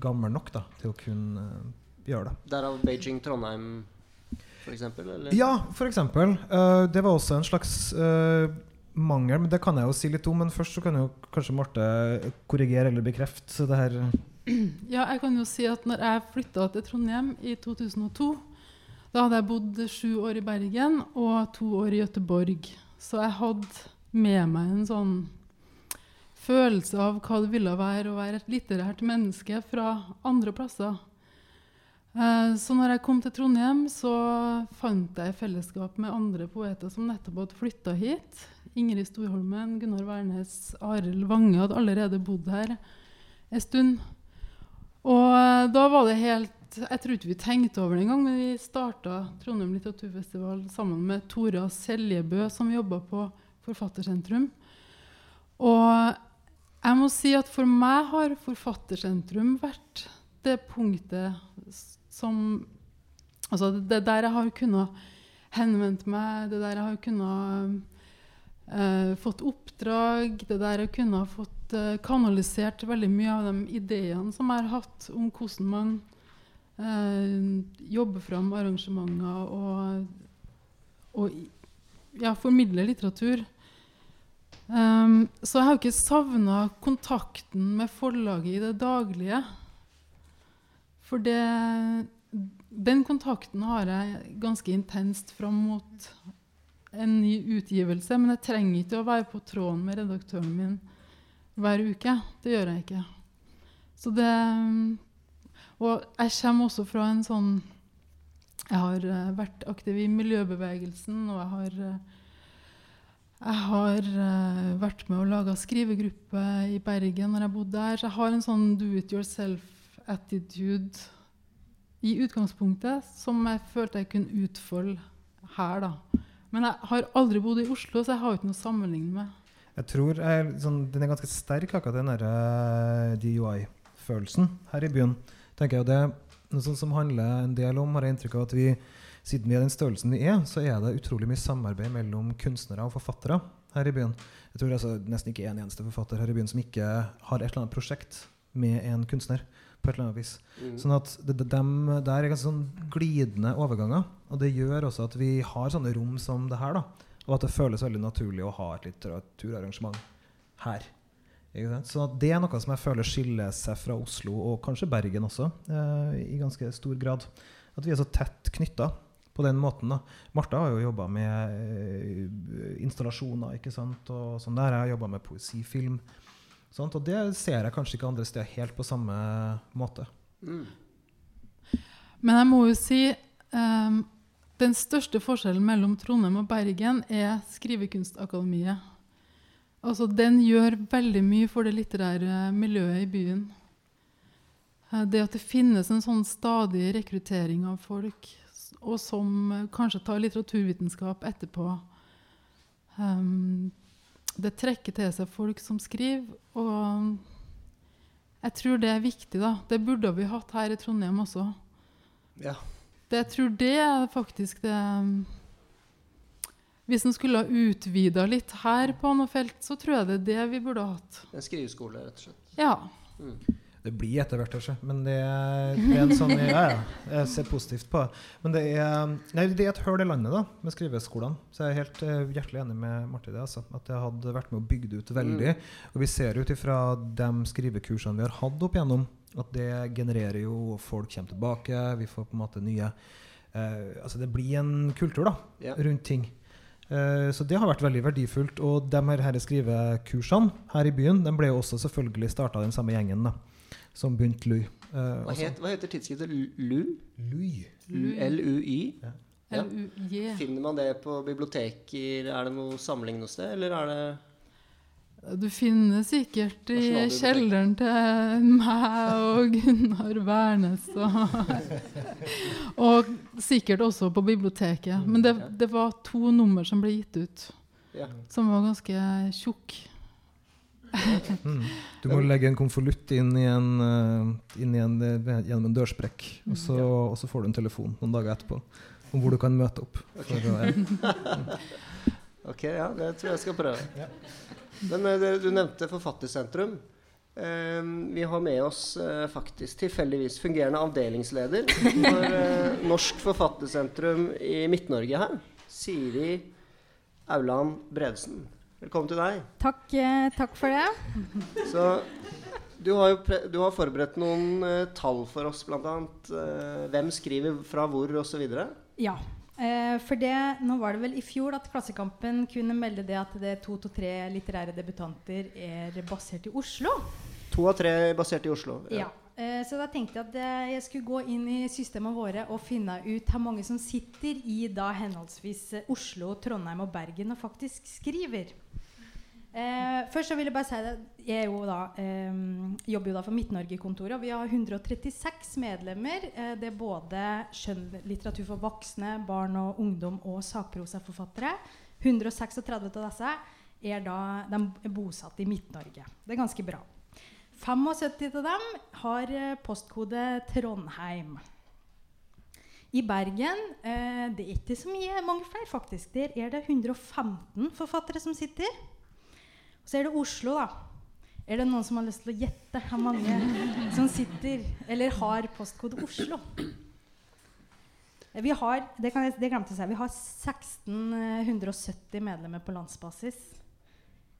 [SPEAKER 6] gamle nok da, til å kunne gjøre det.
[SPEAKER 1] Derav Beijing Trondheim, for eksempel? Eller?
[SPEAKER 6] Ja, for eksempel. Eh, det var også en slags eh, mangel, men det kan jeg jo si litt om. Men først så kan jo kanskje Marte korrigere eller bekrefte det her. <clears throat>
[SPEAKER 5] Ja, jeg kan jo si at når jeg flytta til Trondheim i 2002, da hadde jeg bodd sju år i Bergen og to år i Gøteborg. Så jeg hadde med meg en sånn følelse av hva det ville være å være et litterært menneske fra andre plasser. Eh, Så når jeg kom til Trondheim, så fant jeg fellesskap med andre poeter som nettopp hadde flytta hit. Ingrid Storholmen, Gunnar Wærnes, Arild Vange hadde allerede bodd her en stund. Og eh, da var det helt Jeg tror ikke vi tenkte over det engang, men vi starta Trondheim litteraturfestival sammen med Tora Seljebø, som jobba på Forfattersentrum. Og jeg må si at for meg har Forfattersentrum vært det punktet som Altså det, der jeg har kunnet henvendt meg, det der jeg har kunnet eh, fått oppdrag, det der å kunne ha fått eh, kanalisert veldig mye av de ideene som jeg har hatt om hvordan man eh, jobber fram arrangementer og, og ja, formidler litteratur. Um, så jeg har ikke savna kontakten med forlaget i det daglige. For det, den kontakten har jeg ganske intenst fram mot en ny utgivelse. Men jeg trenger ikke å være på tråden med redaktøren min hver uke. Det gjør jeg ikke. Så det Og jeg kommer også fra en sånn Jeg har eh, vært aktiv i miljøbevegelsen, og jeg har eh, jeg har uh, vært med og laga skrivegruppe i Bergen når jeg bodde der. Så jeg har en sånn do it yourself-attitude i utgangspunktet som jeg følte jeg kunne utfolde her, da. Men jeg har aldri bodd i Oslo, så jeg har ikke noe å sammenligne med.
[SPEAKER 6] Jeg tror jeg, sånn, Den er ganske sterk, akkurat den der, eh, DUI-følelsen her i byen. tenker jeg, Det er noe som handler en del om, har jeg inntrykk av at vi, siden vi er den størrelsen vi er, så er det utrolig mye samarbeid mellom kunstnere og forfattere her i byen. Jeg tror altså nesten ikke en eneste forfatter her i byen som ikke har et eller annet prosjekt med en kunstner på et eller annet vis.
[SPEAKER 1] Mm.
[SPEAKER 6] Sånn at det, det, dem, der er ganske sånn glidende overganger. Og det gjør også at vi har sånne rom som det her. da Og at det føles veldig naturlig å ha et litteraturarrangement her. Ikke sant? Så det er noe som jeg føler skiller seg fra Oslo, og kanskje Bergen også, eh, i ganske stor grad. At vi er så tett knytta på den måten. da. Martha har jo jobba med eh, installasjoner ikke sant? og sånn der. Jeg har jobba med poesifilm. Sant? Og det ser jeg kanskje ikke andre steder helt på samme måte.
[SPEAKER 1] Mm.
[SPEAKER 5] Men jeg må jo si um, den største forskjellen mellom Trondheim og Bergen er Skrivekunstakademiet. Altså, den gjør veldig mye for det litterære miljøet i byen. Eh, Det at det finnes en sånn stadig rekruttering av folk, og som kanskje tar litteraturvitenskap etterpå ehm, Det trekker til seg folk som skriver, og jeg tror det er viktig. da. Det burde vi hatt her i Trondheim også.
[SPEAKER 1] Ja.
[SPEAKER 5] Det, jeg tror det er faktisk det Hvis en skulle ha utvida litt her på noe felt, så tror jeg det er det vi burde ha hatt.
[SPEAKER 1] En skriveskole, rett og slett.
[SPEAKER 5] Ja.
[SPEAKER 1] Mm.
[SPEAKER 6] Det blir etter hvert, kanskje. Men det er, det er en sånn Ja, ja. Jeg ser positivt på det. Men det er, nei, det er et høl i landet da, med skriveskolene. Så jeg er helt uh, hjertelig enig med Marte i det. Altså, at det hadde vært med bygge det ut veldig. Og vi ser ut ifra de skrivekursene vi har hatt opp igjennom, at det genererer jo Folk kommer tilbake, vi får på en måte nye uh, Altså det blir en kultur da,
[SPEAKER 1] Ja.
[SPEAKER 6] rundt ting. Eh, så det har vært veldig verdifullt. Og de her, her skrivekursene her i byen de ble jo også selvfølgelig starta av den samme gjengen da, som begynte LUI. Uh,
[SPEAKER 1] Hva, het, hva heter tidsskriftet? LU?
[SPEAKER 6] LUI?
[SPEAKER 1] L-U-Y? Ja. Finner man det på biblioteker? Er det noe samling noe sted, eller er det
[SPEAKER 5] Du finner sikkert i kjelleren til meg og Gunnar Wærnes. Og, <laughs> og sikkert også på biblioteket. Men det, det var to nummer som ble gitt ut,
[SPEAKER 1] Ja.
[SPEAKER 5] som var ganske tjukke.
[SPEAKER 6] Mm. Du må legge en konvolutt inn i en, eh, inn i en, eh, gjennom en dørsprekk, og så, og så får du en telefon noen dager etterpå om hvor du kan møte opp. For, ja. <laughs>
[SPEAKER 1] Ok, ja, det tror jeg skal prøve. Men eh, du nevnte Forfattersentrum. Eh, vi har med oss faktisk tilfeldigvis fungerende avdelingsleder for <laughs> Norsk Forfattersentrum i Midt-Norge her. Siri Auland Bredesen. Velkommen til deg.
[SPEAKER 7] Takk, eh, takk for det. <laughs>
[SPEAKER 1] Så du har du har forberedt noen eh, tall for oss, bl.a. Uh, hvem skriver fra hvor, osv.
[SPEAKER 7] Ja. Eh, for det, nå var det vel i fjor at Klassekampen kunne melde det at det to til tre litterære debutanter er basert i Oslo.
[SPEAKER 1] To av tre basert i Oslo.
[SPEAKER 7] Ja. Eh, så da tenkte jeg at eh, jeg skulle gå inn i systemene våre og finne ut hvor mange som sitter i da henholdsvis eh, Oslo, Trondheim og Bergen og faktisk skriver. Eh, først så vil jeg bare si at Jeg jo da, jobber jo da for Midt-Norge-kontoret. og Vi har 136 medlemmer. Det er både skjønnlitteratur for voksne, barn og ungdom og sakprosaforfattere. 136 av disse er da de er bosatt i Midt-Norge. Det er ganske bra. 75 av dem har eh, postkode Trondheim. I Bergen eh, det er ikke så mye, mange flere faktisk. Der er det 115 forfattere som sitter. Og så er det Oslo, da. Er det noen som har lyst til å gjette hvor mange <laughs> som sitter eller har postkode Oslo? Vi har, det, kan jeg, det glemte jeg å si, vi har 1670 medlemmer på landsbasis.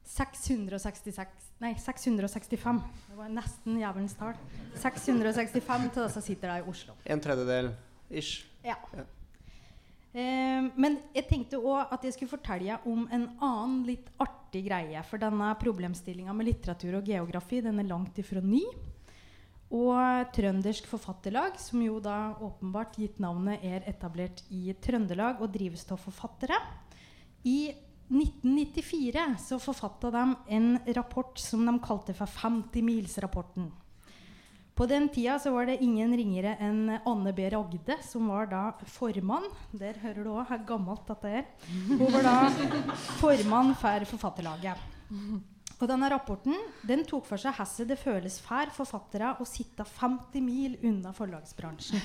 [SPEAKER 7] 666, nei, 665. Det var nesten jævelens tall. 665 til disse sitter der i Oslo.
[SPEAKER 1] En tredjedel ish.
[SPEAKER 7] Ja.
[SPEAKER 1] Ja.
[SPEAKER 7] Eh, men jeg tenkte òg at jeg skulle fortelle om en annen litt artig greie. For denne problemstillinga med litteratur og geografi den er langt ifra ny. Og Trøndersk Forfatterlag, som jo da åpenbart gitt navnet er etablert i Trøndelag og drives av forfattere. I 1994 så forfatta de en rapport som de kalte for 50-milsrapporten. På den tida så var det ingen ringere enn Anne B. Ragde, som var da formann. Der hører du òg hvor gammelt dette er. Hun var da formann for Forfatterlaget. Og denne rapporten den tok for seg hvordan det føles for forfattere å sitte 50 mil unna forlagsbransjen.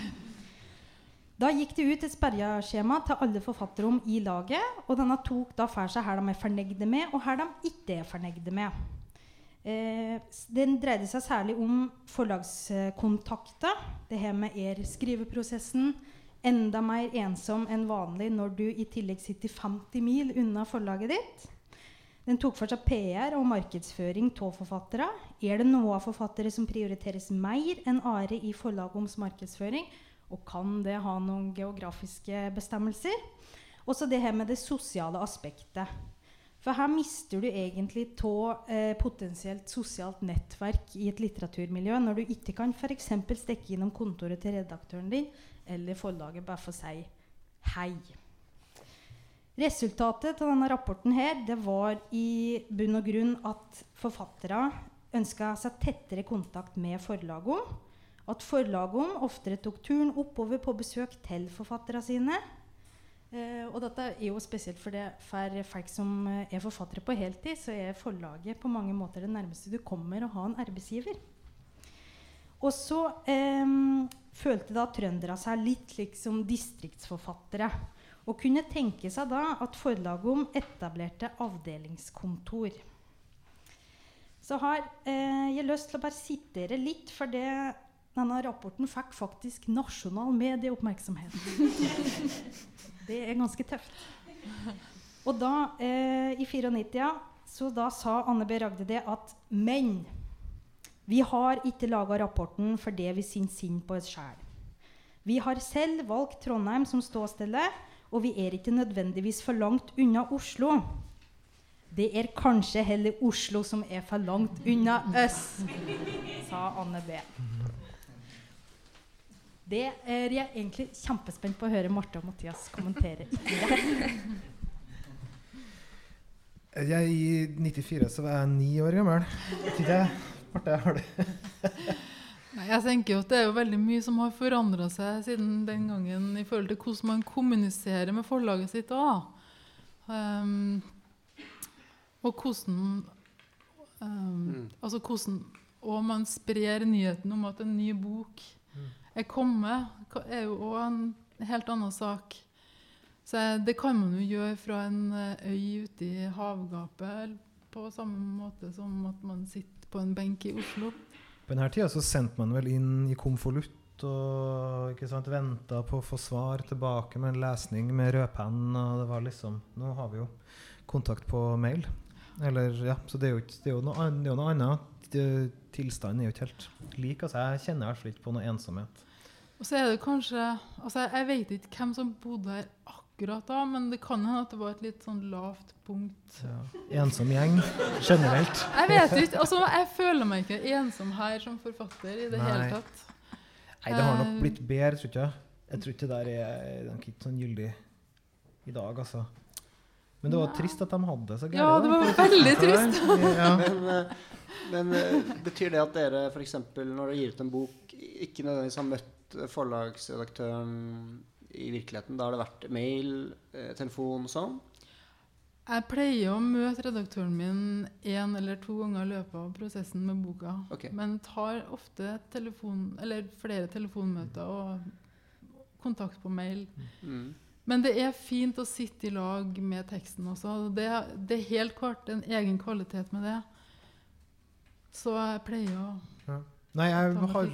[SPEAKER 7] Da gikk det ut et sperreskjema til alle forfatterrom i laget. Og denne tok da for seg her de er fornøyde med, og her de ikke er fornøyde med. Eh, den dreide seg særlig om forlagskontakter. Det her med er-skriveprosessen. Enda mer ensom enn vanlig når du i tillegg sitter 50 mil unna forlaget ditt. Den tok for seg PR og markedsføring av forfattere. Er det noen forfattere som prioriteres mer enn Are i forlagets markedsføring? Og kan det ha noen geografiske bestemmelser? Også det her med det sosiale aspektet. For her mister du egentlig av eh, potensielt sosialt nettverk i et litteraturmiljø når du ikke kan f.eks. stikke innom kontoret til redaktøren din eller forlaget bare for å si hei. Resultatet av denne rapporten her, det var i bunn og grunn at forfattere ønska seg tettere kontakt med forlagene. At forlagene oftere tok turen oppover på besøk til forfatterne sine. Eh, og dette er jo spesielt for, det, for folk som eh, er forfattere på heltid, så er forlaget på mange måter det nærmeste du kommer å ha en arbeidsgiver. Og så eh, følte da trøndere seg litt liksom distriktsforfattere. Og kunne tenke seg da at forlaget etablerte avdelingskontor. Så har eh, jeg lyst til å bare sitere litt, for det, denne rapporten fikk faktisk nasjonal medieoppmerksomhet. <laughs> det er ganske tøft. Og da, eh, i 94, så da sa Anne B. Ragde det at Men vi har ikke laga rapporten fordi vi syns synd på oss sjæl. Vi har selv valgt Trondheim som ståstedet, og vi er ikke nødvendigvis for langt unna Oslo. Det er kanskje heller Oslo som er for langt unna oss, sa Anne B. Det er jeg egentlig kjempespent på å høre Marte og Mathias kommentere. <laughs>
[SPEAKER 6] Jeg, I 94 så var jeg ni år gammel. Ikke Marte, har du <laughs>
[SPEAKER 5] Nei, jeg tenker jo at Det er jo veldig mye som har forandra seg siden den gangen i forhold til hvordan man kommuniserer med forlaget sitt òg. Um, og hvordan um, mm. Altså hvordan Og man sprer nyheten om at en ny bok mm. Er kommet, er jo òg en helt annen sak. Så det kan man jo gjøre fra en eh, øy ute i havgapet på samme måte som at man sitter på en benk i Oslo.
[SPEAKER 6] På denne tida så sendte man vel inn i konvolutt og ikke sant, venta på å få svar tilbake med en lesning med rødpenn. og det var liksom, Nå har vi jo kontakt på mail. Eller, ja, så det er jo, det er jo, noe, annet. Tilstanden er jo ikke helt lik. altså Jeg kjenner i hvert fall ikke på noe ensomhet.
[SPEAKER 5] Og så er det kanskje, altså Jeg vet ikke hvem som bodde her akkurat da, men det kan hende at det var et litt sånn lavt punkt.
[SPEAKER 6] Ja. Ensom gjeng generelt.
[SPEAKER 5] Jeg vet ikke. altså Jeg føler meg ikke ensom her som forfatter i det Nei. hele tatt.
[SPEAKER 6] Nei, det har nok blitt bedre, tror jeg. Jeg tror ikke det der er nok ikke sånn gyldig i dag, altså. Men det var Nei. trist at de hadde det så gærent.
[SPEAKER 5] Ja, det var veldig trist.
[SPEAKER 1] ja. <laughs> Men, eh, men, eh, betyr det at dere f.eks. når dere gir ut en bok, ikke nødvendigvis har møtt forlagsredaktøren i virkeligheten? Da har det vært mail, eh, telefon og sånn?
[SPEAKER 5] Jeg pleier å møte redaktøren min én eller to ganger i løpet av prosessen med boka.
[SPEAKER 1] Okay.
[SPEAKER 5] Men tar ofte telefon, eller flere telefonmøter og kontakt på mail. Mm. Men det er fint å sitte i lag med teksten også. Det, det, er helt klart en egen kvalitet med det. Så jeg pleier å ja.
[SPEAKER 6] Nei, jeg, har,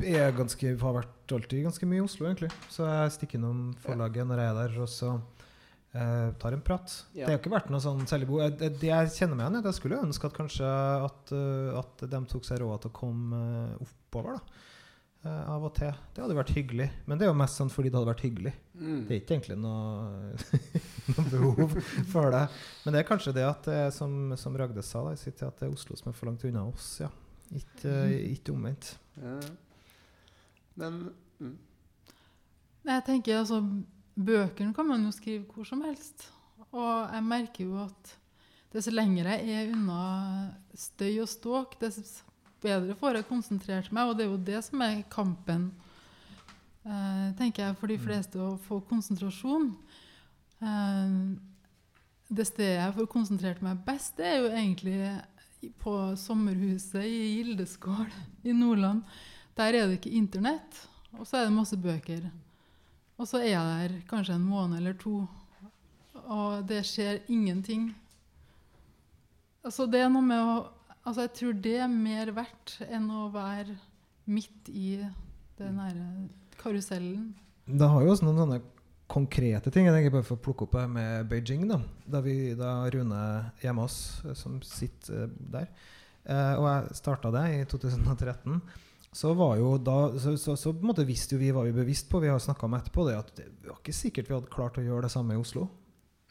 [SPEAKER 6] jeg er ganske, har vært alltid ganske mye i Oslo, egentlig. Så jeg stikker innom forlaget når jeg er der, og så eh, tar en prat. Ja. Det har ikke vært noe sånn særlig bo. Det, jeg, jeg kjenner meg igjen i, jeg skulle ønske at kanskje at, uh, at de tok seg råd til å komme uh, oppover. da. Uh, av og til. Det hadde vært hyggelig. Men det er jo mest sånn fordi det hadde vært hyggelig. Mm. Det er ikke egentlig noe, <laughs> noe behov for det. Men det er kanskje det at det er som, som Ragde sa, da, at det er Oslo som er for langt unna oss. ja. Ikke, ikke omvendt. Ja.
[SPEAKER 1] Men mm.
[SPEAKER 5] Jeg tenker altså Bøkene kan man jo skrive hvor som helst. Og jeg merker jo at dess lenger jeg er unna støy og ståk, dess bedre får jeg konsentrert meg. Og det er jo det som er kampen, eh, tenker jeg, for de mm. fleste, å få konsentrasjon. Eh, det stedet jeg får konsentrert meg best, det er jo egentlig på sommerhuset i Gildeskål i Nordland. Der er det ikke Internett, og så er det masse bøker. Og så er jeg der kanskje en måned eller to, og det skjer ingenting. Altså det er noe med å Altså, jeg tror det er mer verdt enn å være midt i den derre karusellen.
[SPEAKER 6] Det har jo også noen sånne konkrete ting. Jeg tenker bare for å plukke opp med Beijing. Da Da, vi, da Rune hjemme hos, oss, som sitter eh, der, eh, og jeg starta det i 2013, så var jo da så, så, så på en måte visste jo vi var vi bevisst på, vi har snakka om etterpå, det at det var ikke sikkert vi hadde klart å gjøre det samme i Oslo.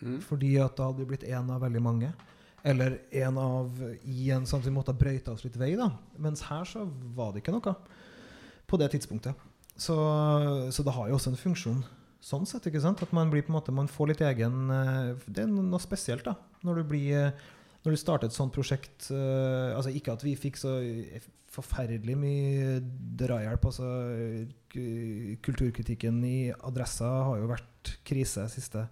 [SPEAKER 1] Mm.
[SPEAKER 6] Fordi at da hadde vi blitt en av veldig mange. Eller en av i en sånn at vi måtte ha brøyta oss litt vei. da Mens her så var det ikke noe på det tidspunktet. Så, så det har jo også en funksjon sånn sett. ikke sant? At man blir på en måte, man får litt egen eh, Det er noe spesielt da når du blir eh, når du starter et sånt prosjekt Uh, altså Ikke at vi fikk så forferdelig mye drahjelp. Altså, kulturkritikken i Adressa har jo vært krise de siste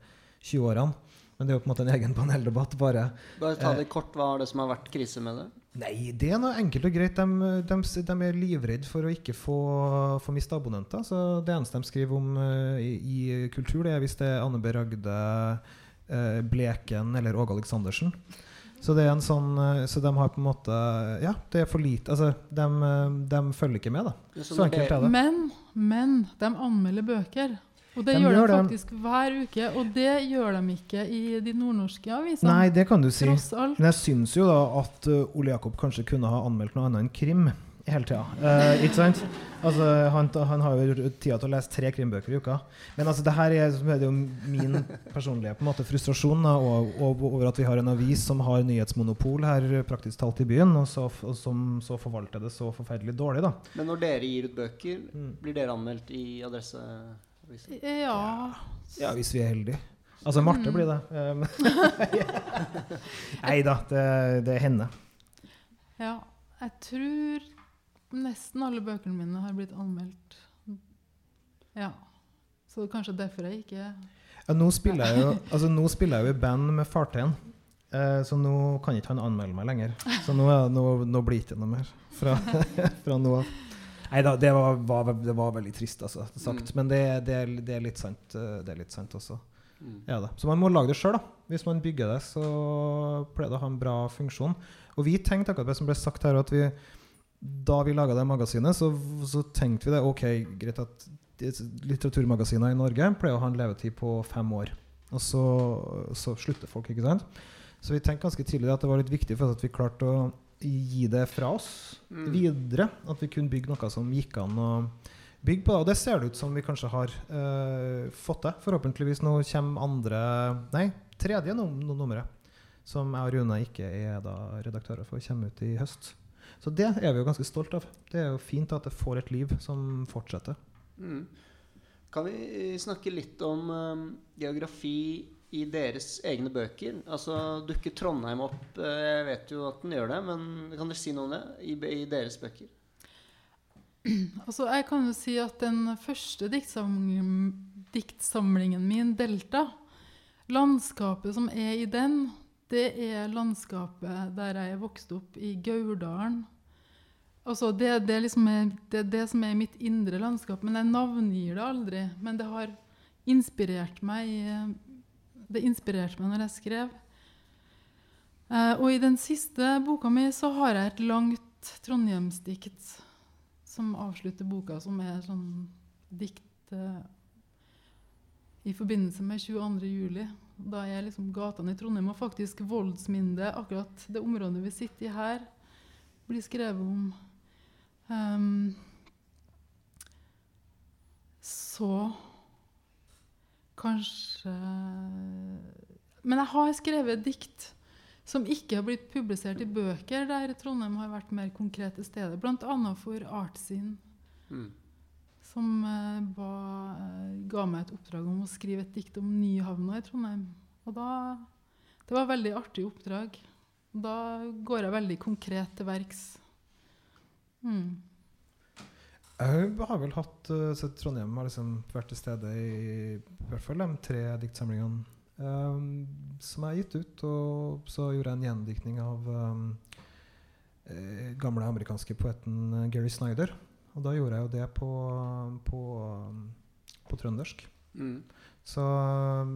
[SPEAKER 6] 20 årene. Men det er jo på en måte en egen paneldebatt. bare.
[SPEAKER 1] Bare ta
[SPEAKER 6] Eh.
[SPEAKER 1] det kort. Hva er det som har vært krise med det?
[SPEAKER 6] Nei, det er noe enkelt og greit. De, de, de er livredde for å ikke få, få miste abonnenter. Så det eneste de skriver om eh, i, i kultur, det er hvis det er Anne B. Ragde, eh, Bleken eller Åge Aleksandersen. Så det er en sånn eh, Så de har på en måte Ja, det er for lite. Altså, de, eh, de følger ikke med, da.
[SPEAKER 1] Så
[SPEAKER 6] Så enkelt er det.
[SPEAKER 5] Men, men de anmelder bøker. Og det
[SPEAKER 6] De
[SPEAKER 5] gjør,
[SPEAKER 6] gjør
[SPEAKER 5] de faktisk hver uke. Og det gjør de ikke i de nordnorske avisene.
[SPEAKER 6] Nei, det kan du si. Men jeg syns jo da at uh, Ole Jakob kanskje kunne ha anmeldt noe annet enn krim hele tida. Uh, ikke sant? Altså, han, han har jo tida til å lese tre krimbøker i uka. Men altså, det her er, det er jo min personlige på en måte, frustrasjon da, og, og, over at vi har en avis som har nyhetsmonopol her praktisk talt i byen, og, så, og som så forvalter det så forferdelig dårlig. da.
[SPEAKER 1] Men når dere gir ut bøker,
[SPEAKER 6] Mm.
[SPEAKER 1] blir dere anmeldt i Adresseavisen?
[SPEAKER 5] Ja.
[SPEAKER 6] Ja, hvis vi er heldige. Altså, Marte
[SPEAKER 5] Mm.
[SPEAKER 6] blir det. <laughs> Um, Nei da, det, det henne
[SPEAKER 5] ja. Jeg tror nesten alle bøkene mine har blitt anmeldt. Ja. Så kanskje derfor jeg ikke
[SPEAKER 6] Ja, nå, spiller jeg jo, altså, nå spiller jeg jo i band med Farteien. Eh, så nå kan ikke han anmelde meg lenger. Så nå, er, nå, nå blir det ikke noe mer fra, <laughs> fra nå av. Nei da, det var, var, det var veldig trist, altså, sagt.
[SPEAKER 1] Mm.
[SPEAKER 6] Men det, det, er, det, er litt sant, eh, det er litt sant også.
[SPEAKER 1] Mm.
[SPEAKER 6] Ja. Så man må lage det sjøl. Hvis man bygger det, så pleier det å ha en bra funksjon. Og vi tenkte akkurat det som ble sagt her, at vi, da vi laga det magasinet, så, så tenkte vi det ok, greit at litteraturmagasiner i Norge pleier å ha en levetid på fem år. Og så, så slutter folk, ikke sant. Så vi tenkte ganske tidlig at det var litt viktig for oss at vi klarte å gi det fra oss
[SPEAKER 1] Mm.
[SPEAKER 6] videre. At vi kunne bygge noe som gikk an å bygge på. Og det ser det ut som vi kanskje har uh, fått til. Forhåpentligvis nå kommer andre Nei, tredje num num- nummeret. Som jeg og Rune ikke er da redaktører for, kommer ut i høst. Så det er vi jo ganske stolt av. Det er jo fint at det får et liv som fortsetter.
[SPEAKER 1] Mm. Kan vi snakke litt om um, geografi i deres egne bøker? Altså Dukker Trondheim opp? Eh, Jeg vet jo at den gjør det, men kan dere si noe om det i, i deres bøker? <clears throat>
[SPEAKER 5] Altså, jeg kan jo si at den første diktsamlingen, min, 'Delta', landskapet som er i den, det er landskapet der jeg er vokst opp, i Gauldalen. Altså, det, det, liksom er, det det som er mitt indre landskap. Men jeg navngir det aldri. Men det har inspirert meg eh, Det inspirerte meg når jeg skrev. Eh, og i den siste boka mi så har jeg et langt trondheimsdikt som avslutter boka, som er sånn dikt eh, i forbindelse med 22. juli. Da er liksom gatene i Trondheim og faktisk voldsminne, akkurat det området vi sitter i her, blir skrevet om. Um, så kanskje Men jeg har skrevet dikt som ikke har blitt publisert i bøker, der Trondheim har vært mer konkret til stede. Bl.a. for Artsin,
[SPEAKER 1] Mm.
[SPEAKER 5] som eh, ba, eh, ga meg et oppdrag om å skrive et dikt om Nyhavna i Trondheim. Og da, det var et veldig artig oppdrag. Da går jeg veldig konkret til verks. Mm.
[SPEAKER 6] Jeg har vel hatt uh, så Trondheim har liksom vært til stede i, i hvert fall de tre diktsamlingene um, som jeg har gitt ut. Og så gjorde jeg en gjendiktning av um, eh, gamle amerikanske poeten eh, Gary Snyder. Og da gjorde jeg jo det på, på, um, på trøndersk.
[SPEAKER 1] Mm.
[SPEAKER 6] Så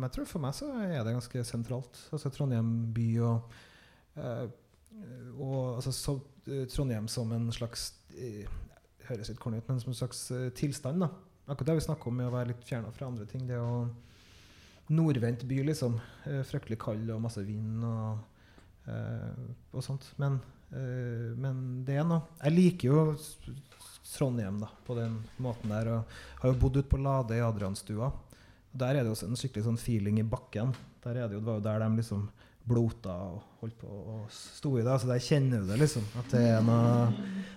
[SPEAKER 6] jeg tror for meg så er det ganske sentralt. Altså Trondheim by og eh, og altså, så, eh, Trondheim som en slags eh, høres litt corny ut, men som en slags eh, tilstand. da. Akkurat det vi snakker om med å være litt fjerna fra andre ting. Det å Nordvendt by, liksom. Eh, fryktelig kald og masse vind og, eh, og sånt. Men, men det er noe Jeg liker jo Trondheim da, på den måten der. Og har jo bodd ute på Lade i Adrianstua. Der er det jo en skikkelig sånn feeling i bakken. Der er det jo, det var jo der de liksom blota og holdt på og sto i det. Så der kjenner du det, liksom. At det er noe,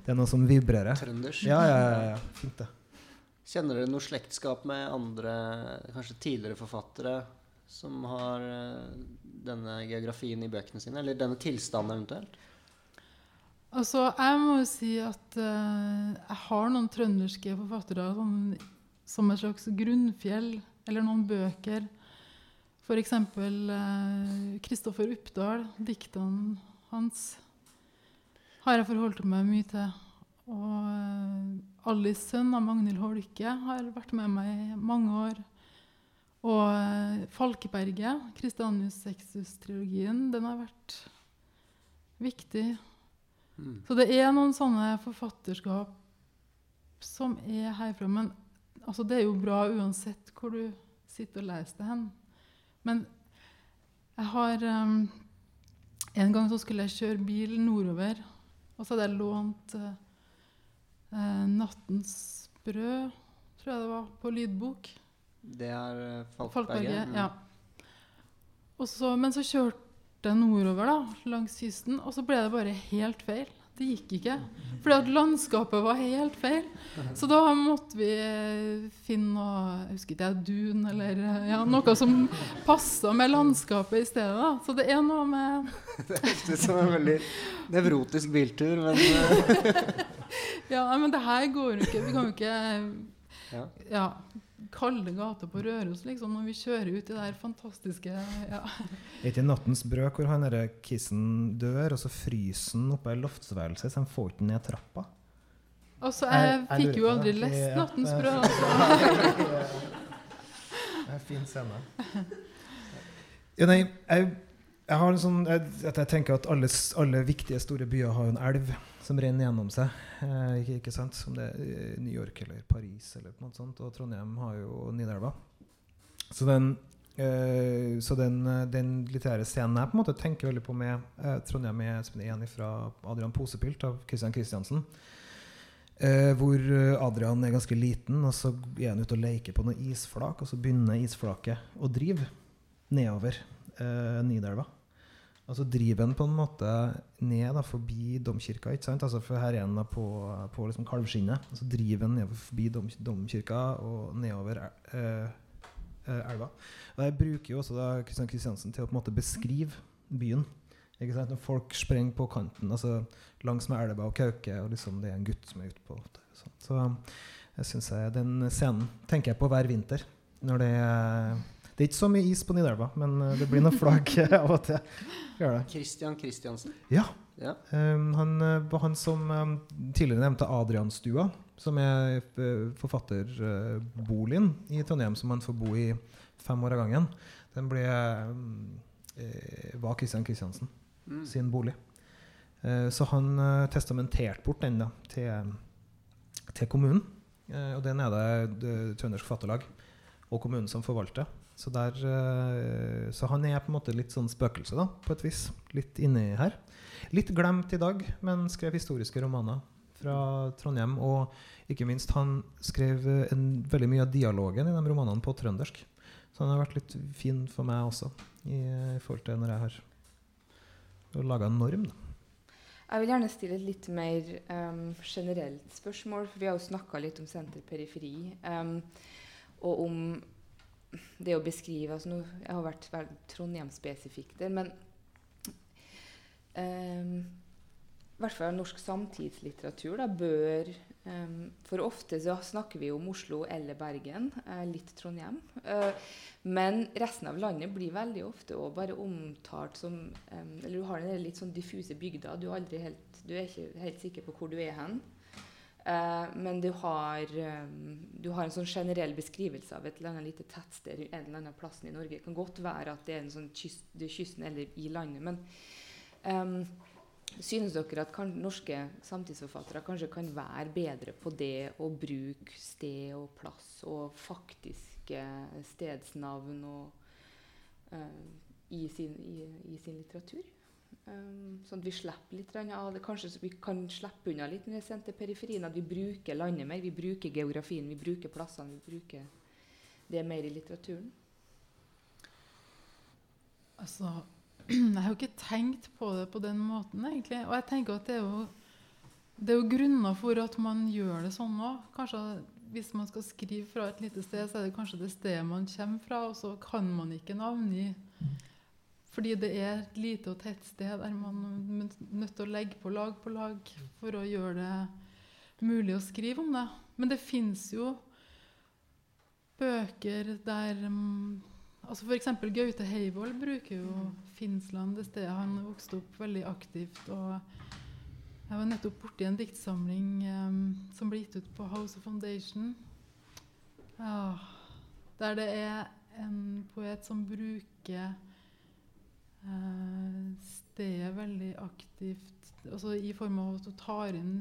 [SPEAKER 6] det er noe som vibrerer.
[SPEAKER 1] Trønders.
[SPEAKER 6] Ja, ja, ja, ja. Fint, det.
[SPEAKER 1] Kjenner dere noe slektskap med andre, kanskje tidligere forfattere, som har eh, denne geografien i bøkene sine? Eller denne tilstanden eventuelt?
[SPEAKER 5] Altså, jeg må jo si at uh, jeg har noen trønderske forfattere sånn, som et slags grunnfjell, eller noen bøker. F.eks. Kristoffer Uppdal, diktene hans, har jeg forholdt meg mye til. Og eh, Alice sønn av Magnhild Holke har vært med meg i mange år. Og eh, Falkeberget, Christianus Sexus-trilogien, den har vært viktig.
[SPEAKER 1] Mm.
[SPEAKER 5] Så det er noen sånne forfatterskap som er herfra. Men altså, det er jo bra uansett hvor du sitter og leser det hen. Men jeg har um, En gang så skulle jeg kjøre bil nordover, og så hadde jeg lånt eh, 'Nattens brød', tror jeg det var, på lydbok.
[SPEAKER 1] Det er uh, Falkberget. Mm.
[SPEAKER 5] ja. Og så, men så kjørte jeg nordover da, langs kysten, og så ble det bare helt feil. Det gikk ikke. Fordi at landskapet var helt feil. Så da måtte vi eh, finne noe jeg husker ikke, dun eller eh, ja, noe som passa med landskapet i stedet. da. Så det er noe med <laughs>
[SPEAKER 1] Det høres ut som en veldig nevrotisk biltur, men eh, <laughs>
[SPEAKER 5] Ja, men det her går jo ikke. Vi kan jo ikke
[SPEAKER 1] ja.
[SPEAKER 5] ja, kalde gater på Røros liksom, når vi kjører ut i det her fantastiske ja.
[SPEAKER 6] Er ikke Nattens brød hvor han derre kissen dør, og så fryser han oppe i loftsværelset, så han får ikke ned trappa?
[SPEAKER 5] Altså,
[SPEAKER 6] Jeg-
[SPEAKER 5] jeg
[SPEAKER 6] jeg
[SPEAKER 5] fikk jo aldri
[SPEAKER 6] det.
[SPEAKER 5] lest
[SPEAKER 6] Ja,
[SPEAKER 5] 'Nattens brød'. Altså. <laughs>
[SPEAKER 6] Det er en fin scene. Ja, nei, jeg, jeg har en sånn jeg, jeg tenker at alle, alle viktige store byer har en elv som renner gjennom seg. Eh, ikke, sant? Om det er New York eller Paris eller noe sånt. Og Trondheim har jo Nidelva. Så den, eh, så den, eh, den litterære scenen jeg på en måte tenker veldig på med eh, Trondheim er som en fra Adrian Posepylt av Christian Christiansen. Eh, hvor eh, Adrian er ganske liten, og så er han ute og leker på noen isflak, og så begynner isflaket å drive nedover eh, Nidelva. Og så driver han på en måte ned da, forbi domkirka. ikke sant? Altså, for her er han på, på liksom kalvskinnet. Og så driver han nedover forbi dom, domkirka og nedover eh, eh, elva. Og Jeg bruker jo også da Kristian Kristiansen til å på en måte beskrive byen. Ikke sant? Når folk sprenger på kanten altså langs med elva og Kauke, og liksom det er en gutt som er ute på. Sånn. Så synes jeg, den scenen tenker jeg på hver vinter. Når det er det er ikke så mye is på Nidelva, men eh, det blir noen flagg <laughs> av og til.
[SPEAKER 1] Christian Christiansen.
[SPEAKER 6] Ja.
[SPEAKER 1] Ja.
[SPEAKER 6] Um, han eh, var han som um, tidligere nevnte Adrianstua, som er uh, forfatterboligen i Trondheim, som man får bo i fem år av gangen. Den ble, um, eh, var Christian Christiansen
[SPEAKER 1] Mm.
[SPEAKER 6] sin bolig. Uh, så han uh, testamenterte bort den da, til, til kommunen. Uh, og den er det, det Trøndersk Forfatterlag og kommunen som forvalter. Så, der, eh, så han er på en måte litt sånn spøkelse, da, på et vis. Litt inni her. Litt glemt i dag, men skrev historiske romaner fra Trondheim. Og ikke minst, han skrev eh, en, veldig mye av dialogen i de romanene på trøndersk. Så han har vært litt fin for meg også, i, i forhold til når jeg har laga en norm. Da.
[SPEAKER 2] Jeg vil gjerne stille et litt mer um, generelt spørsmål. for Vi har jo snakka litt om senter-periferi. Um, og om det å beskrive altså nå, Jeg har vært veldig Trondheim-spesifikk der, men um, i hvert fall norsk samtidslitteratur da, bør um, For ofte så snakker vi om Oslo eller Bergen, uh, litt Trondheim. Uh, men resten av landet blir veldig ofte òg bare omtalt som um, Eller du har den litt sånn diffuse bygda. Du er, helt, du er ikke helt sikker på hvor du er hen. Eh, men du har, um, du har en sånn generell beskrivelse av et eller annet lite tettsted en eller annen plass i Norge. Det kan godt være at det er en sånn kyst, kysten eller i landet, men um, Synes dere at kan, norske samtidsforfattere kanskje kan være bedre på det å bruke sted og plass og faktiske stedsnavn og, uh, i, sin, i, i, sin, litteratur? Um, sånn at vi slipper litt av det. Kanskje vi kan slippe unna litt når vi sender til periferien. At vi bruker landet mer. Vi bruker geografien, vi bruker plassene. Vi bruker det mer i litteraturen.
[SPEAKER 5] Altså <clears throat> Jeg har jo ikke tenkt på det på den måten, egentlig. Og jeg tenker at det er jo, det er jo grunner for at man gjør det sånn òg. Kanskje hvis man skal skrive fra et lite sted, så er det kanskje det stedet man kommer fra, og så kan man ikke navngi. Fordi det er et lite og tett sted der man er nødt til å legge på lag på lag for å gjøre det mulig å skrive om det. Men det fins jo bøker der um, Altså F.eks. Gaute Heivold bruker jo Finnsland, det stedet han vokste opp, veldig aktivt. og Jeg var nettopp borti en diktsamling um, som ble gitt ut på House of Foundation. Ah, der det er en poet som bruker stedet veldig aktivt, altså i form av at hun tar inn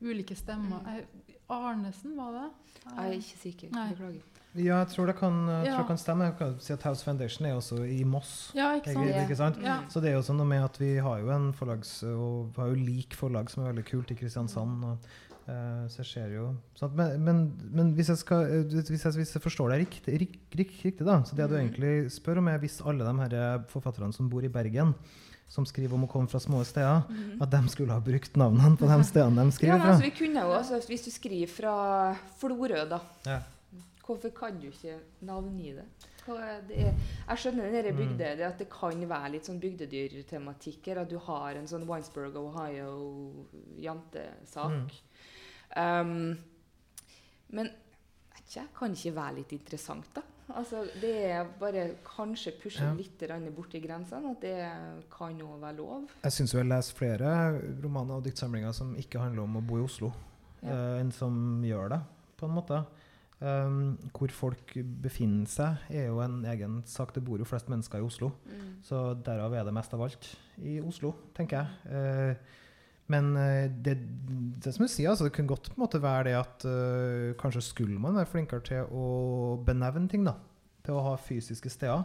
[SPEAKER 5] ulike stemmer. Mm. Arnesen, var det?
[SPEAKER 2] Jeg er ikke sikker. Beklager.
[SPEAKER 6] Ja, jeg tror det kan, ja. tror det kan stemme. Jeg kan si at House Foundation er også i Moss.
[SPEAKER 5] Ja, ikke sant?
[SPEAKER 6] Ikke, ikke sant? Ja. Så det er jo sånn noe med at vi har jo en forlags, og vi har jo lik forlag som er veldig kult i Kristiansand. og så jeg ser jo men, men, men, hvis, jeg skal, eh, hvis, jeg, hvis jeg forstår deg riktig, rik, rik, riktig, da, så det du mm. egentlig spør om, er hvis alle de her forfatterne som bor i Bergen, som skriver om å komme fra små steder, mm. at de skulle ha brukt navnene på de stedene de skriver
[SPEAKER 2] ja, men, altså, vi kunne jo også, Hvis du skriver fra Florø, da ja. Hvorfor kan du ikke navngi det? det er, jeg skjønner mm. bygde, det at det kan være litt sånn bygdedyrtematikk her. At du har en sånn Winesburg, Ohio-jantesak. Mm. Um, men ikke, kan ikke være litt interessant, da? Altså, det er bare kanskje pushe ja. litt borti grensene. At det kan òg være lov.
[SPEAKER 6] Jeg syns jeg leser flere romaner og diktsamlinger som ikke handler om å bo i Oslo, ja. uh, enn som gjør det, på en måte. Um, hvor folk befinner seg, er jo en egen sak. Det bor jo flest mennesker i Oslo. Mm. Så derav er det mest av alt i Oslo, tenker jeg. Uh, men uh, det, det, som du sier, altså, det kunne godt på en måte være det at uh, kanskje skulle man være flinkere til å benevne ting. da, Til å ha fysiske steder.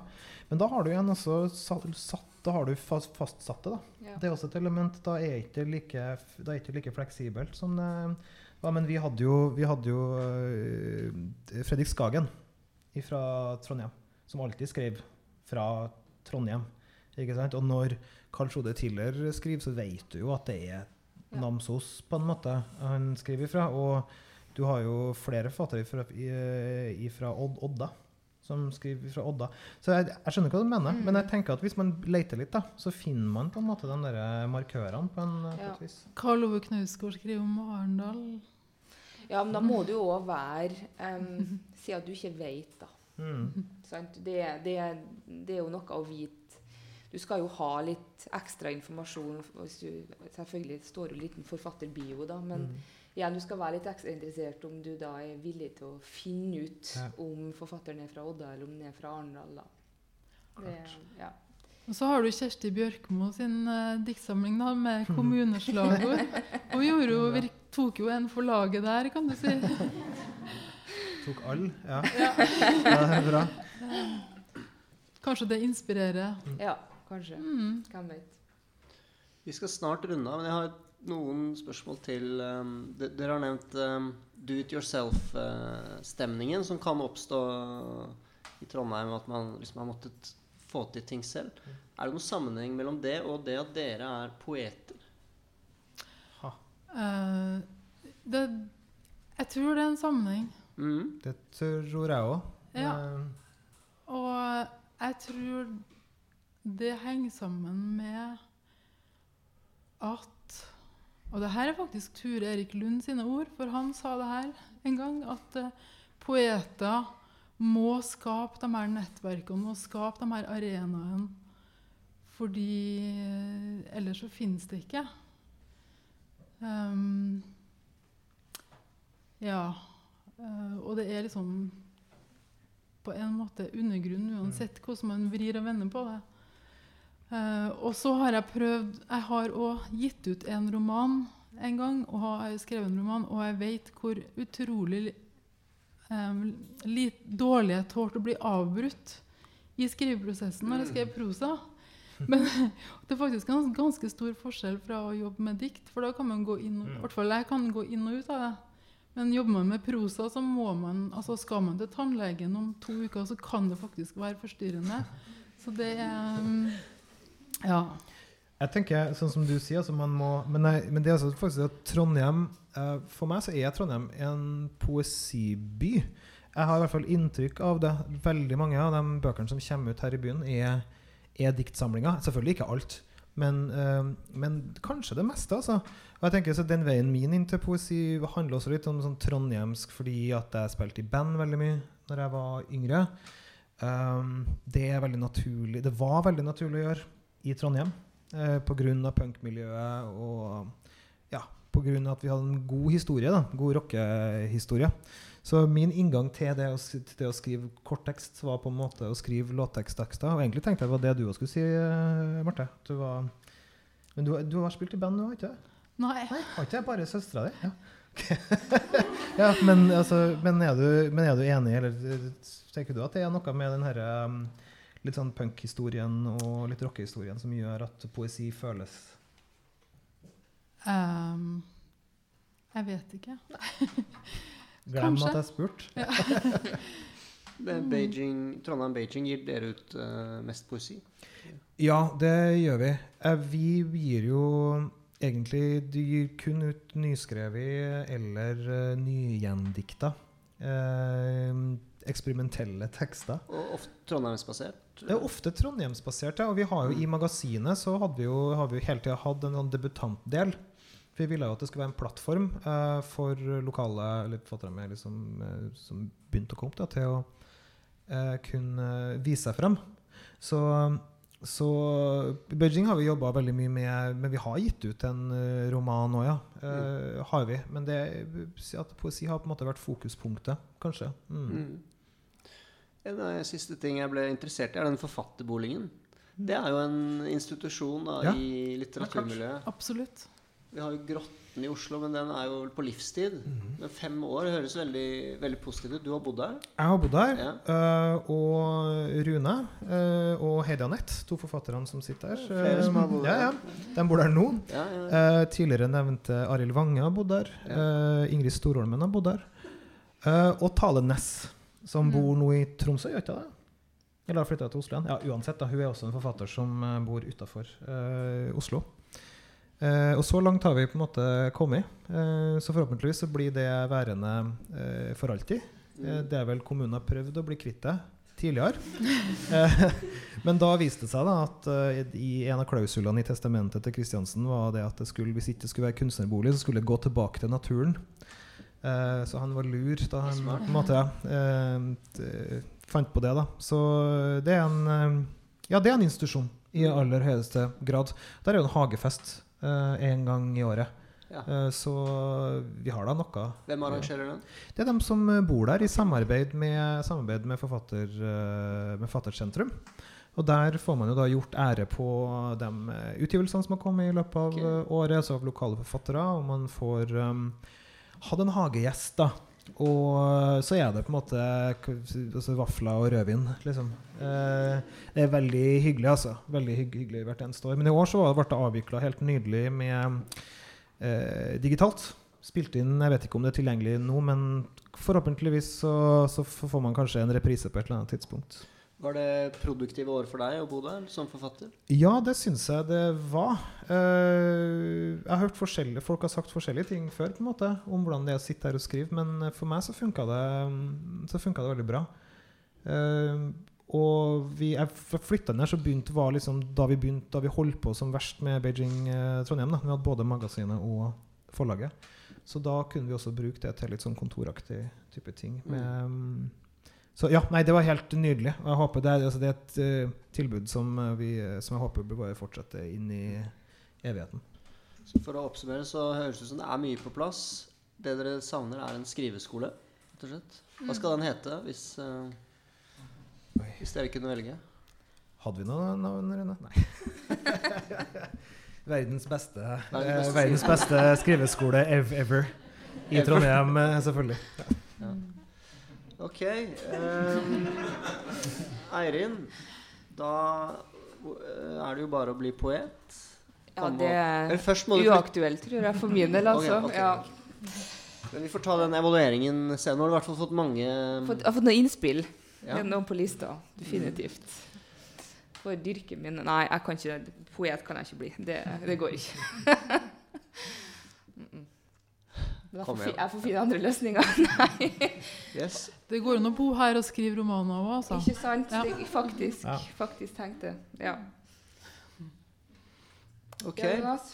[SPEAKER 6] Men da har du igjen også satt, da har du fast, fastsatte. da. Ja. Det er også et element. Da er ikke like, da er ikke like fleksibelt som det ja, men vi hadde jo, vi hadde jo uh, Fredrik Skagen fra Trondheim, som alltid skrev fra Trondheim. Og når Karl Frode Tiller skriver, så vet du jo at det er Namsos, på en måte, han skriver ifra. Og du har jo flere forfattere fra, fra Odda som skriver fra Odda. Så jeg, jeg, skjønner hva du mener, mm. men jeg tenker at hvis man leter litt, da, så finner man på en måte de der markørene på, en, ja. på et vis.
[SPEAKER 5] Karl Ove Knausgård skriver om Arendal.
[SPEAKER 2] Ja, men da må du òg være um, Si at du ikke vet, da. Mm. Det, det, det, er jo noe å vite. Du skal jo ha litt ekstra informasjon. Du, selvfølgelig står det jo liten forfatterbio, da, men mm. igjen, du skal være litt ekstra interessert om du da er villig til å finne ut ja. om forfatteren er fra Odda eller om den er fra Arendal.
[SPEAKER 5] Det, ja. Og så har du Kjersti Bjørkmo sin uh, diktsamling da, med <laughs> kommuneslagord. Hun jo, tok jo en for laget der, kan du si. <laughs>
[SPEAKER 6] tok all? Ja. ja. ja. det er bra.
[SPEAKER 5] Kanskje det inspirerer.
[SPEAKER 2] Ja, kanskje. Mm. Hvem vet.
[SPEAKER 1] Vi skal snart runde av, men jeg har noen spørsmål til. Um, dere har nevnt um, do it yourself-stemningen uh, som kan oppstå i Trondheim, at man, hvis man har måttet få til ting selv. Er det noen sammenheng mellom det og det at dere er poeter?
[SPEAKER 5] Uh, det, jeg tror det er en sammenheng.
[SPEAKER 6] Mm. Det tror jeg òg.
[SPEAKER 5] Ja. Uh. Og jeg tror det henger sammen med at Og det her er faktisk Ture Erik Lund sine ord, for han sa det her en gang. At uh, poeter må skape de her nettverkene, må skape de her arenaene. Fordi ellers så finnes det ikke. Um, ja. Uh, og det er liksom på en måte undergrunn uansett hvordan man vrir og vender på det. Eh, og så har jeg prøvd Jeg har òg gitt ut en roman en gang, og har skrevet en roman, og jeg vet hvor utrolig um, litt dårlig jeg tålte å bli avbrutt i skriveprosessen når jeg skrev prosa. <laughs> Men <laughs> det er faktisk en ganske stor forskjell fra å jobbe med dikt. For da kan man gå inn, i hvert fall jeg kan gå inn og ut av det. Men jobber man med prosa, så må man, altså skal man til tannlegen om to uker, så kan det faktisk være forstyrrende. Så det er mm, Ja.
[SPEAKER 6] Jeg tenker, sånn som du sier, altså man må, men, nei, men det er altså faktisk at Trondheim eh, For meg så er Trondheim en poesiby. Jeg har i hvert fall inntrykk av det. Veldig mange av de bøkene som kommer ut her i byen, er, er diktsamlinger. Selvfølgelig ikke alt, men, eh, men kanskje det meste. altså. Og jeg tenker så Den veien min inn til poesi handler også litt om sånn trondhjemsk fordi at jeg spilte i band veldig mye når jeg var yngre. Um, det, er veldig naturlig, det var veldig naturlig å gjøre i Trondheim eh, pga. punkmiljøet og ja, pga. at vi hadde en god historie, da, god rockehistorie. Så min inngang til det, å, til det å skrive korttekst var på en måte å skrive låtteksttekster. Og egentlig tenkte jeg det var det du også skulle si, eh, Marte. Du var, men du, du har spilt i band nå, har ikke du?
[SPEAKER 5] Nei.
[SPEAKER 6] Nei, har ikke jeg bare søstera di? Ja. <laughs> ja, men, altså, men, er du, men, er du, enig, eller tenker du at det er noe med den herre um, litt sånn punkhistorien og litt rockehistorien som gjør at poesi føles
[SPEAKER 5] um, Jeg vet ikke.
[SPEAKER 6] Glem at jeg spurte.
[SPEAKER 5] Ja. <laughs>
[SPEAKER 1] Trondheim-Beijing gir dere ut uh, mest poesi?
[SPEAKER 6] Ja, det gjør vi. Eh, vi gir jo egentlig De gir kun ut nyskrevet eller uh, nygjendikta. Uh, eksperimentelle tekster.
[SPEAKER 1] Og ofte trondheimsbasert?
[SPEAKER 6] Det er ofte trondheimsbasert, ja. Og vi har jo i magasinet så vi jo, har vi jo hele tida hatt en sånn debutantdel. For vi ville jo at det skulle være en plattform eh, for lokale eller forfattere med liksom, eh, som begynte å komme da, til å eh, kunne vise seg frem. Så, så Beijing har vi jobba veldig mye med, men vi har gitt ut en roman òg, ja. Mm. Har vi. Men det, at poesi har på en måte vært fokuspunktet, kanskje. Mm. Mm.
[SPEAKER 1] En av de siste ting jeg ble interessert i, er den forfatterboligen. Det er jo en institusjon da, ja. i litteraturmiljøet.
[SPEAKER 5] Absolutt.
[SPEAKER 1] Vi har jo Grotten i Oslo, men den er jo på livstid. Mm. Men fem år høres veldig, veldig positivt ut. Du har bodd der?
[SPEAKER 6] Jeg har bodd der. Ja. Uh, og Rune uh, og Heidi Anette, to forfatterne som sitter her.
[SPEAKER 1] Flere som har bodd
[SPEAKER 6] der. Ja, ja. De bor der nå. Ja, uh, tidligere nevnte Arild Wange har bodd der. Ingrid Storholmen har bodd der. og Tale Næss, som mm. bor nå i Tromsø, gjør ikke det? Eller har flytta til Oslo igjen. Ja, uansett, da, hun er også en forfatter som bor utafor Oslo. Eh, og så langt har vi på en måte kommet. Eh, så forhåpentligvis så blir det værende eh, for alltid. Eh, det er vel kommunen har prøvd å bli kvitt det tidligere. <laughs> Eh, men da viste det seg da at eh, i en av klausulene i testamentet til Kristiansen var det at det skulle, hvis ikke det skulle være kunstnerbolig, så skulle det gå tilbake til naturen. Så han var lur da han på en måte fant på det. da Så det er en, ja, det er en institusjon i aller høyeste grad. Der er jo en hagefest en gang i året. Ja. Så vi har da noe.
[SPEAKER 1] Hvem arrangerer den?
[SPEAKER 6] Det er dem som bor der, i samarbeid med, samarbeid med, forfatter, med Forfattersentrum. Og der får man jo da gjort ære på de utgivelsene som har kommet i løpet av okay. året, altså av lokale forfattere. Og man får um, hatt en hagegjest, da. Og så er det på en måte altså vafler og rødvin, liksom. Eh, det er veldig hyggelig, altså. Veldig hyggelig hvert eneste år. Men i år så ble det avvikla helt nydelig med eh, digitalt. Spilt inn Jeg vet ikke om det er tilgjengelig nå, men forhåpentligvis så, så får man kanskje en reprise på et eller annet tidspunkt.
[SPEAKER 1] Var det produktive år for deg å bo der som forfatter?
[SPEAKER 6] Ja, det syns jeg det var. Uh, jeg har hørt forskjellige Folk har sagt forskjellige ting før på en måte om hvordan det er å sitte her og skrive, men for meg så funka det, så det veldig bra. Uh, og vi, jeg flytta ned, så begynte var liksom da vi begynte Da vi holdt på som verst med Beijing uh, Trondheim. Da. Vi hadde både magasinet og forlaget. Så da kunne vi også bruke det til litt sånn kontoraktig type ting. Mm. Med, um, så ja, nei, det var helt nydelig. Og jeg håper det, er, altså, det er et uh, tilbud som, uh, vi, som, jeg håper bør fortsette inn i evigheten.
[SPEAKER 1] Så for å oppsummere så høres det ut som det er mye på plass. Det dere savner, er en skriveskole. Hva skal den hete, hvis, uh, hvis dere kunne velge?
[SPEAKER 6] Hadde vi noe navn, Rune? Nei. <laughs> verdens beste, eh,
[SPEAKER 1] Verdens beste
[SPEAKER 6] verdens beste skriveskole ever. I. Trondheim, eh, selvfølgelig.
[SPEAKER 1] Ok. ehm, Eirin, da eh, er det jo bare å bli poet.
[SPEAKER 2] Ja, det er uaktuelt, tror jeg, for min del, altså.
[SPEAKER 1] Okay, okay.
[SPEAKER 2] Ja.
[SPEAKER 1] Men vi får ta den evalueringen senere. Nå har du i hvert fall fått mange
[SPEAKER 2] Fått, jeg har fått noen innspill.
[SPEAKER 1] ja.
[SPEAKER 2] Noen på lista. Definitivt. For dyrket min Nei, jeg kan ikke poet kan jeg ikke bli. Det, det går ikke. <laughs> Mm-mm. Men jeg
[SPEAKER 1] Kom
[SPEAKER 2] får,
[SPEAKER 1] igjen.
[SPEAKER 2] jeg får finne andre løsninger. <laughs> Nei,
[SPEAKER 1] Yes.
[SPEAKER 5] Det går an å bo her og skrive romaner òg, altså.
[SPEAKER 2] ikke sant?
[SPEAKER 5] Ja.
[SPEAKER 2] Det, faktisk,
[SPEAKER 6] Ja.
[SPEAKER 2] faktisk tenkte Ja.
[SPEAKER 1] Ok.
[SPEAKER 2] Ja, Jonas,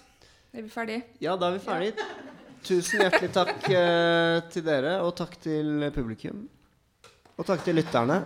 [SPEAKER 2] er vi ferdige?
[SPEAKER 1] Ja, da er vi ferdige. Tusen hjertelig takk <laughs> eh, til dere, og takk til publikum. Og takk til lytterne.